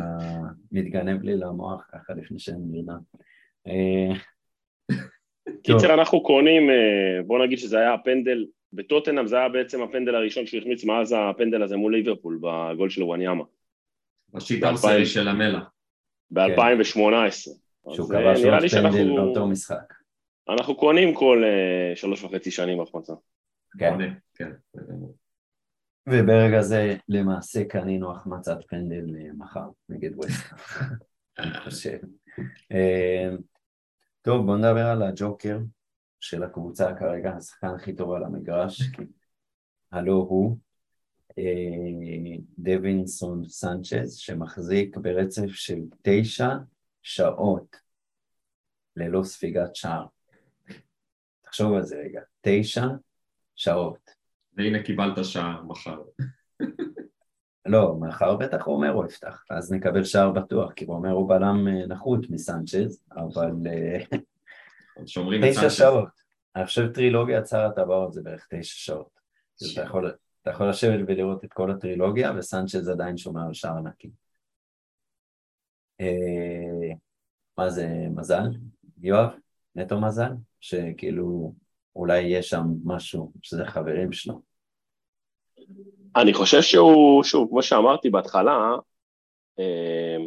מתגנב לי למוח ככה לפני שאני נרדם. אה, קיצר, אנחנו קונים, אה, בוא נגיד שזה היה הפנדל, בטוטנאם זה היה בעצם הפנדל הראשון שהוא החמיץ מאז הפנדל הזה מול ליברפול, בגול של וואניאמה, בשיטה. האוסרי של המלה. ב-2018. שהוא אה, נראה עוד לי פנדל שאנחנו באותו משחק. אנחנו קונים כל אה, שלוש וחצי שנים החמצה. כן. כן. וברגע זה למעשה קנינו החמצת פנדל אה, מחר נגד ווסט. אה, טוב, בוא נדבר על הג'וקר של הקבוצה כרגע, השחקן הכי טוב על המגרש, הלו הוא אה, דווינסון סנצ'ז, שמחזיק ברצף של תשע שעות ללא ספיגת שער. תחשוב על זה רגע, תשע שעות. והנה קיבלת שער מחר. לא, מאחר בטח רומרו יפתח, אז נקבל שער בטוח, כי רומרו בלם אה, נחות מסנצ'ז, אבל אה, שומרים את תשע סנצ'ז. שעות. אני חושב טרילוגיית שר הטבעות זה בערך תשע שעות. אתה יכול, אתה יכול לשבת ולראות את כל הטרילוגיה, וסנצ'ז עדיין שומר על שער נקי. אה, מה זה מזל? יואב? נטו מזל? שכאילו אולי יש שם משהו שזה חברים שלו. אני חושב שהוא, שוב, כמו שאמרתי בהתחלה, אה,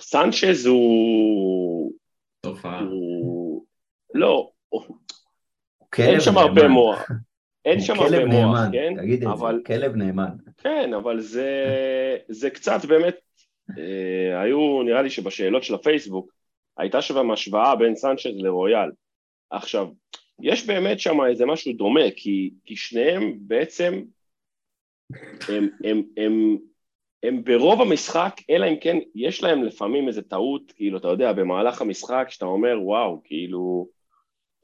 סנצ'ז הוא... תופעה. הוא... לא, אין כלב שם הרבה נאמן. מוח. אין שם כלב הרבה מוח, נאמן, כן? תגיד את זה, אבל כלב נאמן. כן, אבל זה, זה קצת באמת, אה, היו, נראה לי שבשאלות של הפייסבוק, הייתה שם השוואה בין סנצ'ז לרויאל. עכשיו, יש באמת שם איזה משהו דומה, כי, כי שניהם בעצם, הם, הם, הם, הם ברוב המשחק, אלא אם כן יש להם לפעמים איזה טעות, כאילו, אתה יודע, במהלך המשחק, שאתה אומר, וואו, כאילו,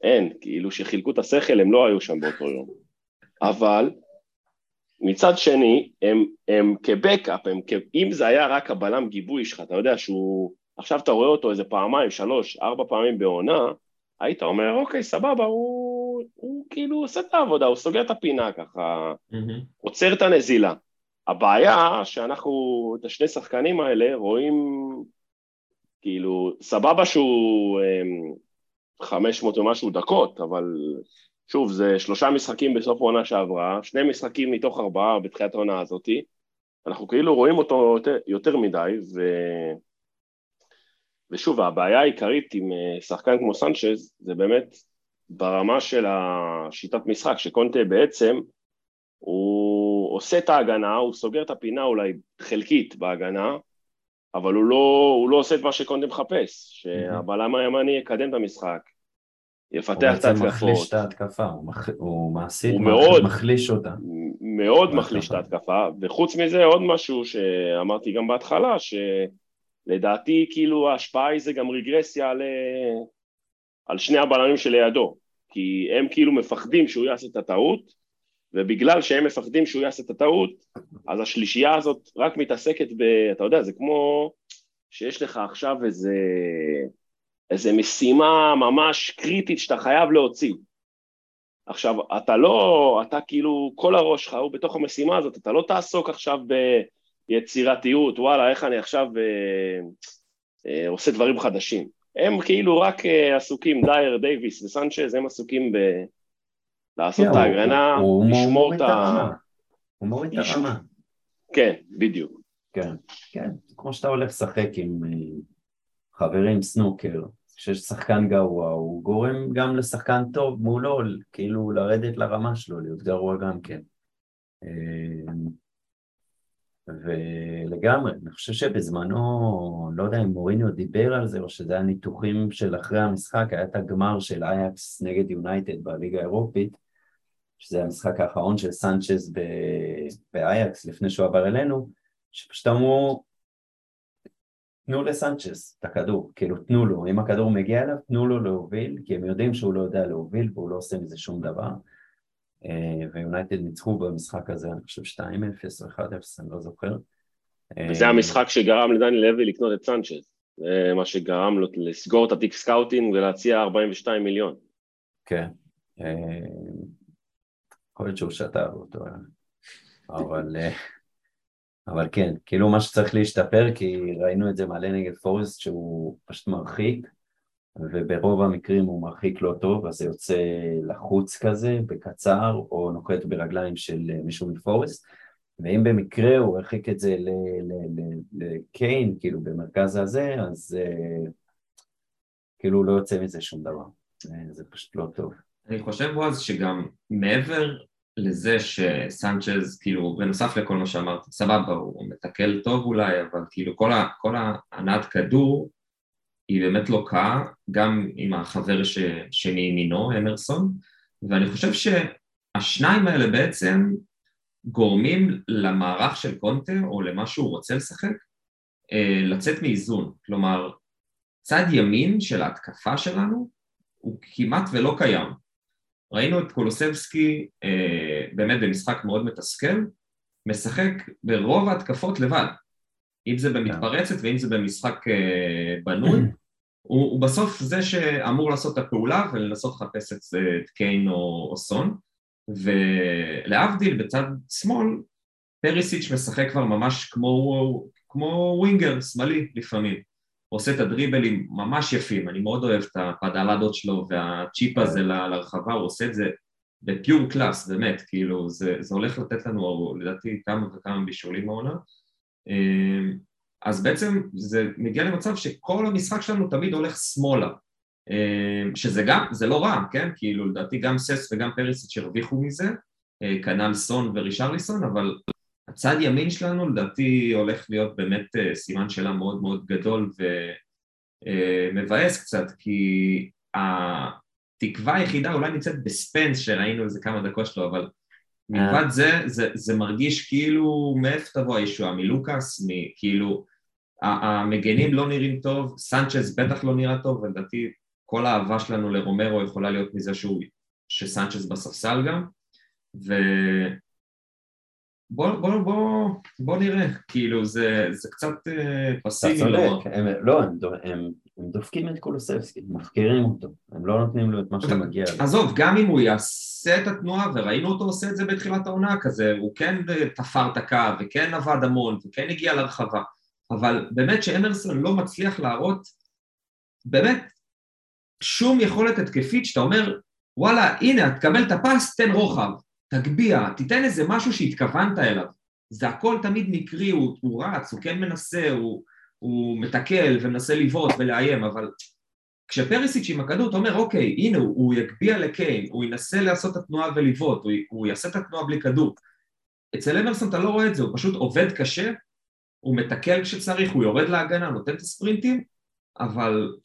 אין, כאילו שחילקו את השכל, הם לא היו שם באותו יום. אבל מצד שני, הם, הם כבקאפ, הם כ... אם זה היה רק הבלם גיבוי שלך, אתה יודע שהוא, עכשיו אתה רואה אותו איזה פעמיים, שלוש, ארבע פעמים בעונה, היית אומר, אוקיי, סבבה, הוא, הוא כאילו עושה את העבודה, הוא סוגר את הפינה ככה, מהמם. עוצר את הנזילה. הבעיה שאנחנו, את השני שחקנים האלה, רואים, כאילו, סבבה שהוא אמ, 500 ומשהו דקות, אבל שוב, זה שלושה משחקים בסוף העונה שעברה, שני משחקים מתוך ארבעה בתחילת העונה הזאתי, אנחנו כאילו רואים אותו יותר, יותר מדי, ו... ושוב, הבעיה העיקרית עם אה, שחקן כמו סנצ'ז, זה באמת ברמה של השיטת משחק, שקונטה בעצם, הוא עושה את ההגנה, הוא סוגר את הפינה אולי חלקית בהגנה, אבל הוא לא, הוא לא עושה את מה שקונטה מחפש, שהבלם הימני יקדם את המשחק, הוא יפתח את בעצם מחליש ההתקפות, את ההתקפה, הוא מח- הוא מעשית הוא מאוד- מחליש אותה. מאוד. מחליש את ההתקפה, וחוץ מזה עוד משהו שאמרתי גם בהתחלה, שלדעתי כאילו ההשפעה היא זה גם רגרסיה על, על שני הבלמים שלידו, כי הם כאילו מפחדים שהוא יעשה את הטעות, ובגלל שהם מפחדים שהוא יעשה את הטעות, אז השלישייה הזאת רק מתעסקת ב... אתה יודע, זה כמו שיש לך עכשיו איזה, איזה משימה ממש קריטית שאתה חייב להוציא. עכשיו, אתה לא, אתה כאילו, כל הראש שלך הוא בתוך המשימה הזאת, אתה לא תעסוק עכשיו ביצירתיות, וואלה, איך אני עכשיו אה, אה, עושה דברים חדשים. הם כאילו רק אה, עסוקים, דייר, דייוויס וסנצ'ז, הם עסוקים ב... לעשות כן, את ההגנה, לשמור את ה... הוא מוריד את הרמה. כן, בדיוק. כן, כן, כמו שאתה הולך לשחק עם אה, חברים סנוקר, כשיש שחקן גרוע, הוא גורם גם לשחקן טוב מולו, כאילו לרדת לרמה שלו, להיות גרוע גם כן. ולגמרי, אני חושב שבזמנו, לא יודע אם מוריניו דיבר על זה, או שזה היה ניתוחים של אחרי המשחק, היה את הגמר של אייקס נגד יונייטד בליגה האירופית, שזה המשחק האחרון של סנצ'ז ב- באייאקס לפני שהוא עבר אלינו, שפשוט אמרו, תנו לסנצ'ז את הכדור, כאילו תנו לו, אם הכדור מגיע אליו, תנו לו להוביל, כי הם יודעים שהוא לא יודע להוביל והוא לא עושה מזה שום דבר. אה, ויונייטד ניצחו במשחק הזה, אני חושב 2-0 או 1-0, אני לא זוכר. וזה אה, המשחק שגרם לדני לוי לקנות את סנצ'ז. זה מה שגרם לו לסגור את התיק scouting ולהציע 42 מיליון. כן. אה, יכול להיות שהוא שתה באותו יום. אבל, אה, אבל כן, כאילו מה שצריך להשתפר, כי ראינו את זה מלא נגד פורסט שהוא פשוט מרחיק, וברוב המקרים הוא מרחיק לא טוב, אז זה יוצא לחוץ כזה, בקצר, או נוקט ברגליים של אה, מישהו מפורסט, ואם במקרה הוא הרחיק את זה לקיין, כאילו במרכז הזה, אז אה, כאילו לא יוצא מזה שום דבר. אה, זה פשוט לא טוב. אני חושב בועז שגם מעבר לזה שסנצ'ז, כאילו, בנוסף לכל מה שאמרת, סבבה, הוא מתקל טוב אולי, אבל כאילו כל, ה, ההנעת כדור היא באמת לוקה, גם עם החבר ש, שני מינו, אמרסון, ואני חושב שהשניים האלה בעצם גורמים למערך של קונטה, או למה שהוא רוצה לשחק, אה, לצאת מאיזון. כלומר, צד ימין של ההתקפה שלנו הוא כמעט ולא קיים. ראינו את קולוסבסקי אה, באמת במשחק מאוד מתסכל, משחק ברוב ההתקפות לבד, אם זה במתפרצת ואם זה במשחק אה, בנוי, הוא, הוא בסוף זה שאמור לעשות את הפעולה ולנסות לחפש את, את קיין או, או סון, ולהבדיל בצד שמאל, פרישיץ' משחק כבר ממש כמו, כמו ווינגר שמאלי לפעמים. עושה את הדריבלים ממש יפים, אני מאוד אוהב את הפדלאדות שלו והצ'יפ הזה לרחבה, הוא עושה את זה ב pure class, באמת, כאילו, זה, זה הולך לתת לנו לדעתי כמה וכמה בישולים מהעונה. אז בעצם זה מגיע למצב שכל המשחק שלנו תמיד הולך שמאלה, אמ, שזה גם, זה לא רע, כן? כאילו, לדעתי גם ססן וגם פרישיץ' הרוויחו מזה, אה, כנ"ל סון ורישרליסון, אבל הצד ימין שלנו לדעתי הולך להיות באמת אה, סימן שאלה מאוד מאוד גדול ומבאס אה, קצת, כי התקווה היחידה אולי נמצאת בספנס שראינו איזה כמה דקות שלו, אבל מלבד זה, זה, זה מרגיש כאילו מאיפה תבוא הישועה, מלוקאס, כאילו המגנים לא נראים טוב, סנצ'ז בטח לא נראה טוב, ולדעתי כל האהבה שלנו לרומרו יכולה להיות מזה שהוא, שסנצ'ז בספסל גם, ו... בוא, בוא, בוא, בוא נראה, כאילו זה, זה קצת אה, פסימי. אתה צודק, לא, הם, הם, הם דופקים את קולוסבסקי, מפקירים אותו, הם לא נותנים לו את מה שמגיע לו. עזוב, גם אם הוא יעשה את התנועה, וראינו אותו עושה את זה בתחילת העונה כזה, הוא כן תפר את הקו, וכן עבד המון, וכן הגיע לרחבה, אבל באמת שאמרסון לא מצליח להראות, באמת, שום יכולת התקפית שאתה אומר, וואלה, הנה, תקבל את הפס, תן רוחב. תגביה, תיתן איזה משהו שהתכוונת אליו. זה הכל תמיד מקרי, הוא, הוא רץ, הוא כן מנסה, הוא, הוא מתקל ומנסה לבעוט ולאיים, אבל כשפריסיץ' עם הכדור, אתה אומר, אוקיי, הנה, הוא, הוא יגביה לקיין, הוא ינסה לעשות את התנועה ולבעוט, הוא, הוא יעשה את התנועה בלי כדור. אצל אמרסון אתה לא רואה את זה, הוא פשוט עובד קשה, הוא מתקל כשצריך, הוא יורד להגנה, נותן את הספרינטים, אבל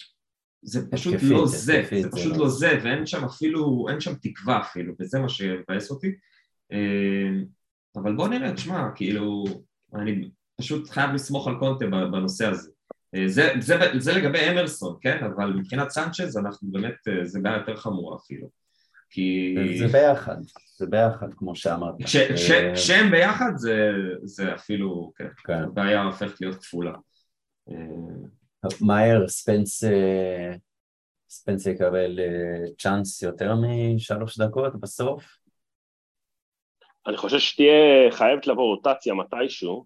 זה פשוט כפית, לא זה, כפית, זה פשוט זה לא זה, ואין שם אפילו, אין שם תקווה אפילו, וזה מה שמבאס אותי. אה, אבל בוא נראה, תשמע, כאילו, אני פשוט חייב לסמוך על קונטה בנושא הזה. אה, זה, זה, זה לגבי אמרסון, כן? אבל מבחינת סנצ'ז אנחנו באמת, אה, זה בעיה יותר חמורה אפילו. כי... זה ביחד, זה ביחד כמו שאמרת. כשהם ביחד זה, זה אפילו, כן, כן. הבעיה הופכת להיות כפולה. מהר ספנס, אה, ספנס יקבל אה, צ'אנס יותר משלוש דקות בסוף? אני חושב שתהיה חייבת לבוא רוטציה מתישהו, אה,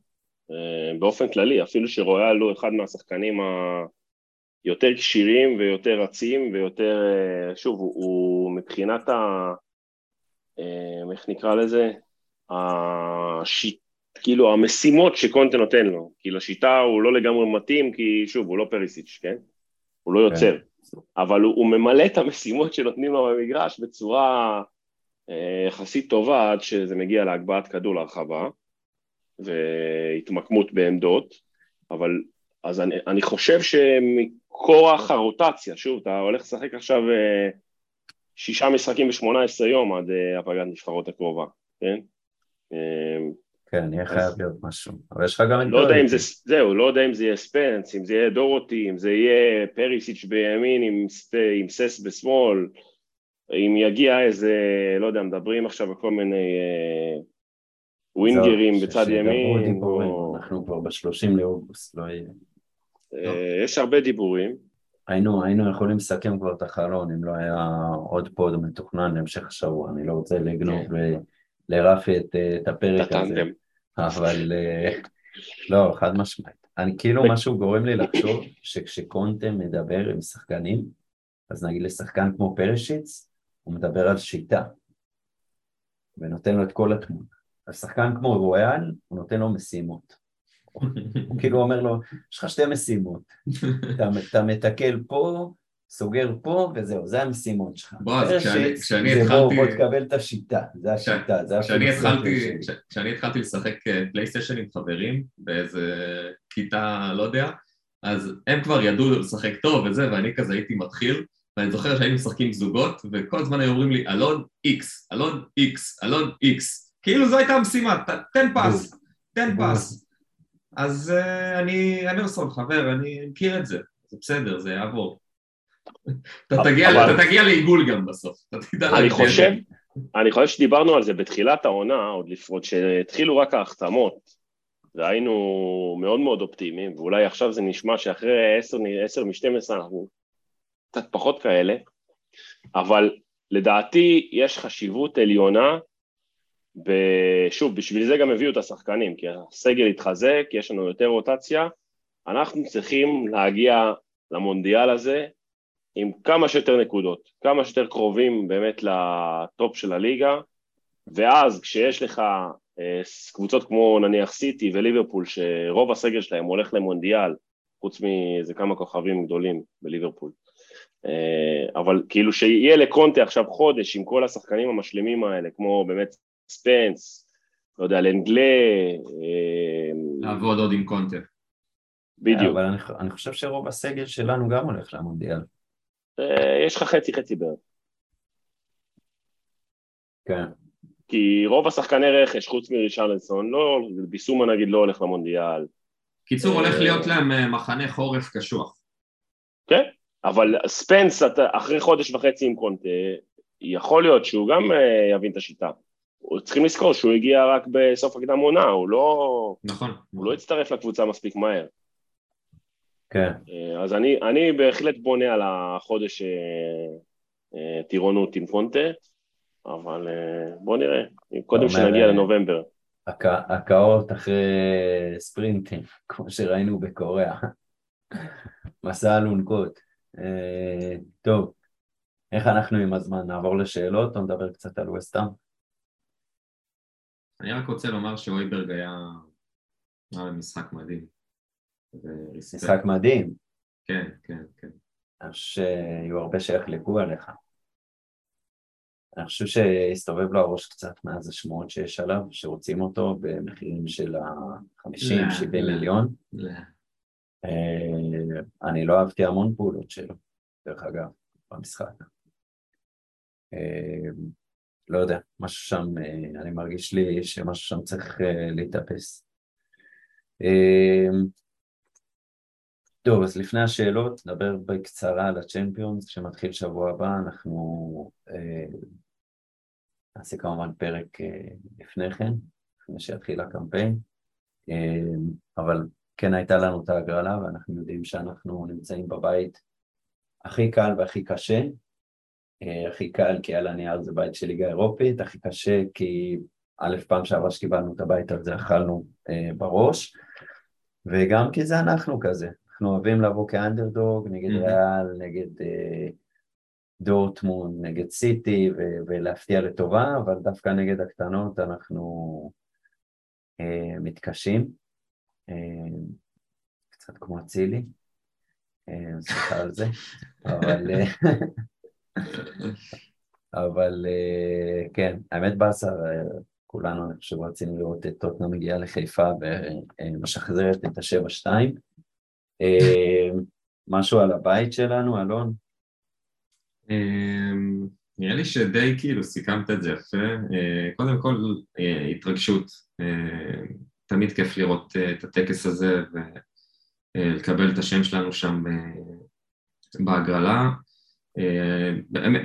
באופן כללי, אפילו שרויאל הוא אחד מהשחקנים היותר כשירים ויותר רצים ויותר, שוב, הוא, הוא מבחינת ה... איך נקרא לזה? השיט, כאילו המשימות שקונטה נותן לו, כי לשיטה הוא לא לגמרי מתאים, כי שוב, הוא לא פריסיץ', כן? הוא לא יוצר, כן. אבל הוא, הוא ממלא את המשימות שנותנים לו במגרש בצורה אה, יחסית טובה עד שזה מגיע להגבהת כדור להרחבה והתמקמות בעמדות, אבל אז אני, אני חושב שמכורח הרוטציה, שוב, אתה הולך לשחק עכשיו אה, שישה משחקים ב-18 יום עד אה, הפגת נבחרות הקרובה, כן? אה, כן, יהיה חייב להיות משהו. אבל יש לך גם את לא יודע אם זה, זהו, לא יודע אם זה יהיה ספנס, אם זה יהיה דורותי, אם זה יהיה פריסיץ' בימין עם, עם סס בשמאל, אם יגיע איזה, לא יודע, מדברים עכשיו על כל מיני אה, ווינגרים בצד ימין. או... אנחנו כבר בשלושים לאוגוסט, לא יהיה. אה, יש הרבה דיבורים. היינו, היינו יכולים לסכם כבר את החלון אם לא היה עוד פוד מתוכנן להמשך השבוע, אני לא רוצה לגנוב כן. לרפי את, את הפרק הזה. אבל אה, לא, חד משמעית. אני כאילו משהו גורם לי לחשוב שכשקונטה מדבר עם שחקנים, אז נגיד לשחקן כמו פרשיץ, הוא מדבר על שיטה, ונותן לו את כל התמונה. על שחקן כמו רויאל, הוא נותן לו משימות. הוא כאילו אומר לו, יש לך שתי משימות, אתה, אתה מתקל פה, סוגר פה וזהו, זה המשימות שלך. בועז, כשאני התחלתי... בוא תקבל את השיטה, זה השיטה, זה כשאני כשאני התחלתי לשחק פלייסטיישן אה, עם חברים באיזה כיתה, לא יודע, אז הם כבר ידעו לשחק טוב וזה, ואני כזה הייתי מתחיל, ואני זוכר שהיינו משחקים זוגות, וכל הזמן היו אומרים לי, אלון איקס, אלון איקס, אלון איקס. כאילו זו הייתה המשימה, תן פס, תן פס. אז אה, אני אמרסון, חבר, אני מכיר את זה, זה בסדר, זה יעבור. אתה תגיע, אבל... אתה תגיע לעיגול גם בסוף, אתה תדע אני חושב, אני חושב שדיברנו על זה בתחילת העונה, עוד לפחות שהתחילו רק ההחתמות, והיינו מאוד מאוד אופטימיים, ואולי עכשיו זה נשמע שאחרי 10, 10 מ-12 אנחנו קצת פחות כאלה, אבל לדעתי יש חשיבות עליונה, שוב, בשביל זה גם הביאו את השחקנים, כי הסגל התחזק, יש לנו יותר רוטציה, אנחנו צריכים להגיע למונדיאל הזה עם כמה שיותר נקודות, כמה שיותר קרובים באמת לטופ של הליגה, ואז כשיש לך אה, קבוצות כמו נניח סיטי וליברפול, שרוב הסגל שלהם הולך למונדיאל, חוץ מאיזה כמה כוכבים גדולים בליברפול, אה, אבל כאילו שיהיה לקונטה עכשיו חודש עם כל השחקנים המשלימים האלה, כמו באמת ספנס, לא יודע, לנגלה. אה, לעבוד עוד עם קונטה. בדיוק. אבל אני, אני חושב שרוב הסגל שלנו גם הולך למונדיאל. אה, יש לך חצי חצי בערך. כן. כי רוב השחקני רכש, חוץ מרישרלסון, לא, ביסומה נגיד לא הולך למונדיאל. קיצור, הולך להיות להם מחנה חורף קשוח. כן, אבל ספנס אחרי חודש וחצי עם קונטה, יכול להיות שהוא גם יבין את השיטה. צריכים לזכור שהוא הגיע רק בסוף הקדם עונה, הוא לא... נכון. הוא לא הצטרף לקבוצה מספיק מהר. כן. אה, אז אני, אני בהחלט בונה על החודש אה, אה, טירונות עם פונטה, אבל בוא נראה, קודם שנגיע לנובמבר. הקאות אחרי ספרינטים, כמו שראינו בקוריאה. מסע אלונקות. טוב, איך אנחנו עם הזמן? נעבור לשאלות או נדבר קצת על וסטאם? אני רק רוצה לומר שאויברג היה משחק מדהים. משחק מדהים. כן, כן, כן. אני חושב שהיו הרבה שיחלקו עליך. אני חושב שהסתובב לו הראש קצת מאז השמועות שיש עליו, שרוצים אותו במחירים של ה-50-70 לא, לא. מיליון. לא. אה, אני לא אהבתי המון פעולות שלו, דרך אגב, במשחק. לא יודע, משהו שם, אה, אני מרגיש לי שמשהו שם צריך אה, להתאפס. אה, טוב, אז לפני השאלות, נדבר בקצרה על הצ'מפיונס, שמתחיל שבוע הבא, אנחנו נעשה כמובן פרק לפני כן, לפני שיתחיל הקמפיין, אבל כן הייתה לנו את ההגרלה, ואנחנו יודעים שאנחנו נמצאים בבית הכי קל והכי קשה, הכי קל כי על הנייר זה בית של ליגה אירופית, הכי קשה כי א', פעם שעברה שקיבלנו את הבית הזה אכלנו אה, בראש, וגם כי זה אנחנו כזה, אנחנו אוהבים לבוא כאנדרדוג נגד mm-hmm. ריאל, נגד אה, דורטמון, נגד סיטי ו- ולהפתיע לטובה, אבל דווקא נגד הקטנות אנחנו אה, מתקשים, אה, קצת כמו אצילי, אה, סליחה על זה, אבל... אה, אבל אה, כן, האמת באסה, כולנו אני חושב רצינו לראות את טוטנה מגיעה לחיפה ומשחזרת את השבע שתיים. אה, משהו על הבית שלנו, אלון? נראה לי שדי כאילו סיכמת את זה יפה. אה, קודם כל, התרגשות. תמיד כיף לראות את הטקס הזה ולקבל את השם שלנו שם בהגרלה.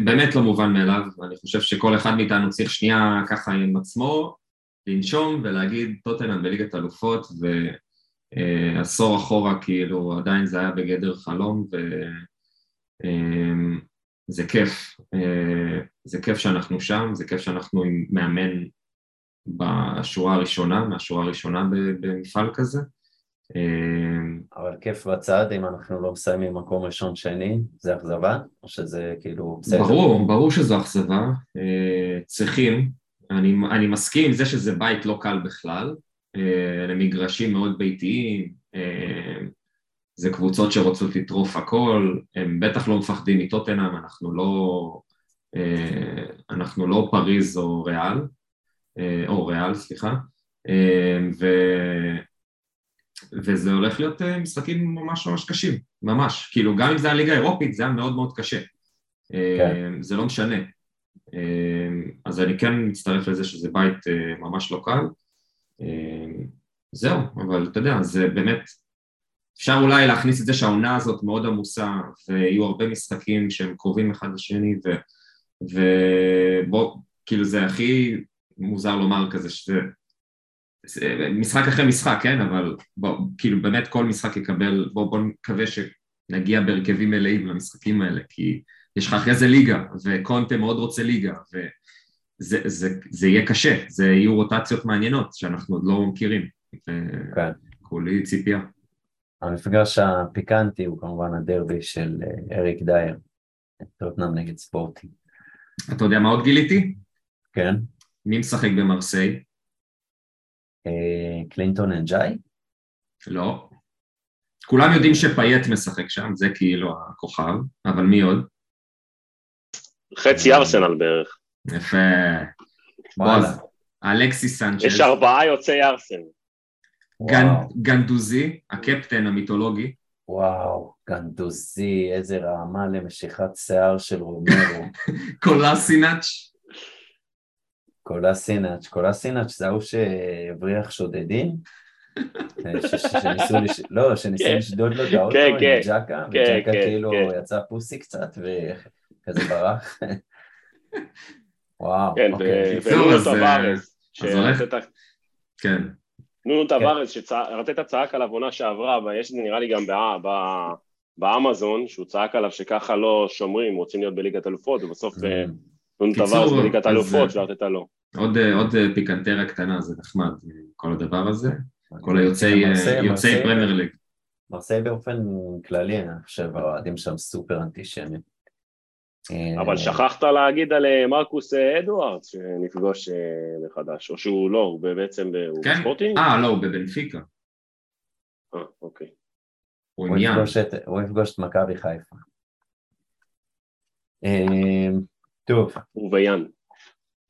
באמת לא מובן מאליו, אני חושב שכל אחד מאיתנו צריך שנייה ככה עם עצמו לנשום ולהגיד טוטנאם בליגת אלופות ועשור אחורה כאילו עדיין זה היה בגדר חלום וזה כיף, זה כיף שאנחנו שם, זה כיף שאנחנו עם מאמן בשורה הראשונה, מהשורה הראשונה במפעל כזה אבל כיף בצד אם אנחנו לא מסיימים מקום ראשון שני, זה אכזבה? או שזה כאילו בסדר? ברור, ברור שזו אכזבה. אה, צריכים, אני, אני מסכים עם זה שזה בית לא קל בכלל, אה, אלה מגרשים מאוד ביתיים, אה, זה קבוצות שרוצות לטרוף הכל, הם בטח לא מפחדים מטוטנאם, אנחנו לא, אנחנו לא פריז או ריאל, או ריאל, סליחה, ו... וזה הולך להיות אה, משחקים ממש ממש קשים, ממש. כאילו, גם אם זה הליגה האירופית, זה היה מאוד מאוד קשה. אה, כן. זה לא משנה. אה, אז אני כן מצטרף לזה שזה בית ממש לא קל. זהו, אבל אתה יודע, זה באמת, אפשר אולי להכניס את זה שהעונה הזאת מאוד עמוסה, ויהיו הרבה משחקים שהם קרובים אחד לשני, ובוא, כאילו זה הכי מוזר לומר כזה, שזה משחק אחרי משחק, כן, אבל בוא, כאילו באמת כל משחק יקבל, בוא, בוא נקווה שנגיע בהרכבים מלאים למשחקים האלה, כי יש לך אחרי זה ליגה, וקונטה מאוד רוצה ליגה, וזה זה, זה יהיה קשה, זה יהיו רוטציות מעניינות שאנחנו עוד לא מכירים, כן. ציפייה. המפגש הפיקנטי הוא כמובן הדרבי של אה, אריק דייר, טוטנאם נגד ספורטי. אתה יודע מה עוד גיליתי? כן? מי משחק במרסיי? אה, קלינטון אנג'אי? לא. כולם יודעים שפאייט משחק שם, זה כאילו הכוכב, אבל מי עוד? חצי ארסנל בערך. יפה. וואלה. בועז, אלכסי סנצ'ז, יש ארבעה יוצאי ארסנל. גנדוזי, הקפטן המיתולוגי, וואו, גנדוזי, איזה רעמה למשיכת שיער של רומרו. קולאסינאץ', קולסינאץ', קולסינאץ' זה ההוא שהבריח שודדים? שניסו, לש... לא, שניסו כן. לשדוד לו את האוטו כן, עם כן. צ'אקה, כן, וצ'אקה כן, כאילו כן. יצא פוסי קצת וכזה ברח. וואו, כן, אוקיי. ונונו אז, אה, טווארס. אז הולך- שארטטה- כן, נונו טווארס, שארטטה צעק עליו עונה שעברה, ויש את זה נראה לי גם באמזון, שהוא צעק עליו שככה לא שומרים, רוצים להיות בליגת אלופות, ובסוף קיצור, טווארס בליגת אז, אלופות, אה, וארטטה לא. עוד, אה, עוד אה, פיקנטריה קטנה, זה נחמד, אה, כל הדבר הזה, כל היוצאי פרמייר ליג. מרסיי באופן כללי, אני חושב, האוהדים שם סופר אנטישמים. אבל שכחת להגיד על מרקוס אדוארדס, שנפגוש מחדש, או שהוא לא, הוא בעצם, הוא כן? בספורטינג? אה, לא, הוא בבנפיקה, אה, אוקיי. הוא יפגוש את מכבי חיפה. טוב, הוא ויאן.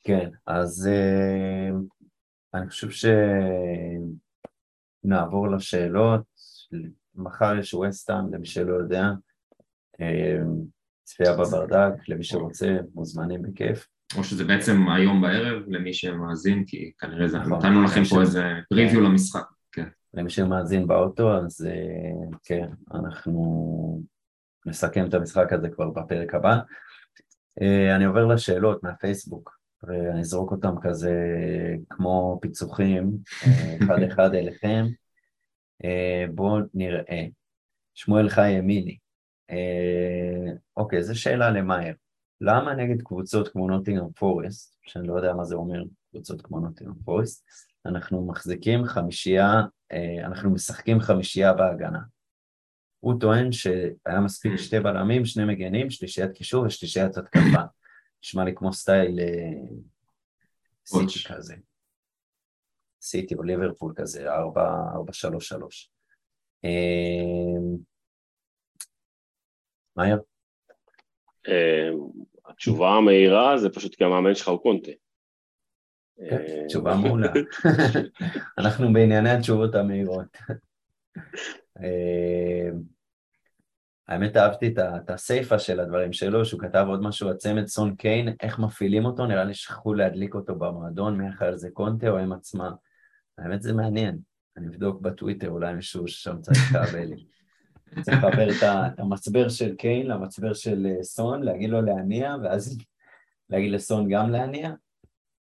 כן, אז אה, אני חושב שנעבור לשאלות. מחר יש ווסטהאם, למי שלא יודע. אה, צפייה בברדק, למי שרוצה, מוזמנים בכיף. או שזה בעצם היום בערב למי שמאזין, כי כנראה זה, נכון. נתנו לכם פה איזה פריוויו כן. למשחק. למי שמאזין באוטו, אז אה, כן, אנחנו נסכם את המשחק הזה כבר בפרק הבא. אה, אני עובר לשאלות מהפייסבוק, ואני אזרוק אותם כזה כמו פיצוחים, אה, אחד אחד אליכם. אה, בואו נראה. שמואל חי ימיני. אוקיי, זו שאלה למאייר. למה נגד קבוצות כמו נוטינגרם פורסט, שאני לא יודע מה זה אומר קבוצות כמו נוטינגרם פורסט, אנחנו מחזיקים חמישייה, אנחנו משחקים חמישייה בהגנה. הוא טוען שהיה מספיק שתי בלמים, שני מגנים, שלישיית קישור ושלישיית התקפה. נשמע לי כמו סטייל אה. סיטי כזה. סיטי או ליברפול כזה, ארבע, ארבע, שלוש, שלוש. אה, מאיה? אה, התשובה המהירה זה פשוט כי המאמן שלך הוא קונטה. כן, תשובה מעולה. אנחנו בענייני התשובות המהירות. אה, האמת אהבתי את הסיפה של הדברים שלו, שהוא כתב עוד משהו, הצמד סון קיין, איך מפעילים אותו, נראה לי שכחו להדליק אותו במועדון, מי אחראי על זה קונטה או הם עצמם. האמת זה מעניין, אני אבדוק בטוויטר, אולי מישהו שם צריך לכבל לי. צריך לחבר את המצבר של קיין למצבר של אה, סון, להגיד לו להניע, ואז להגיד לסון גם להניע.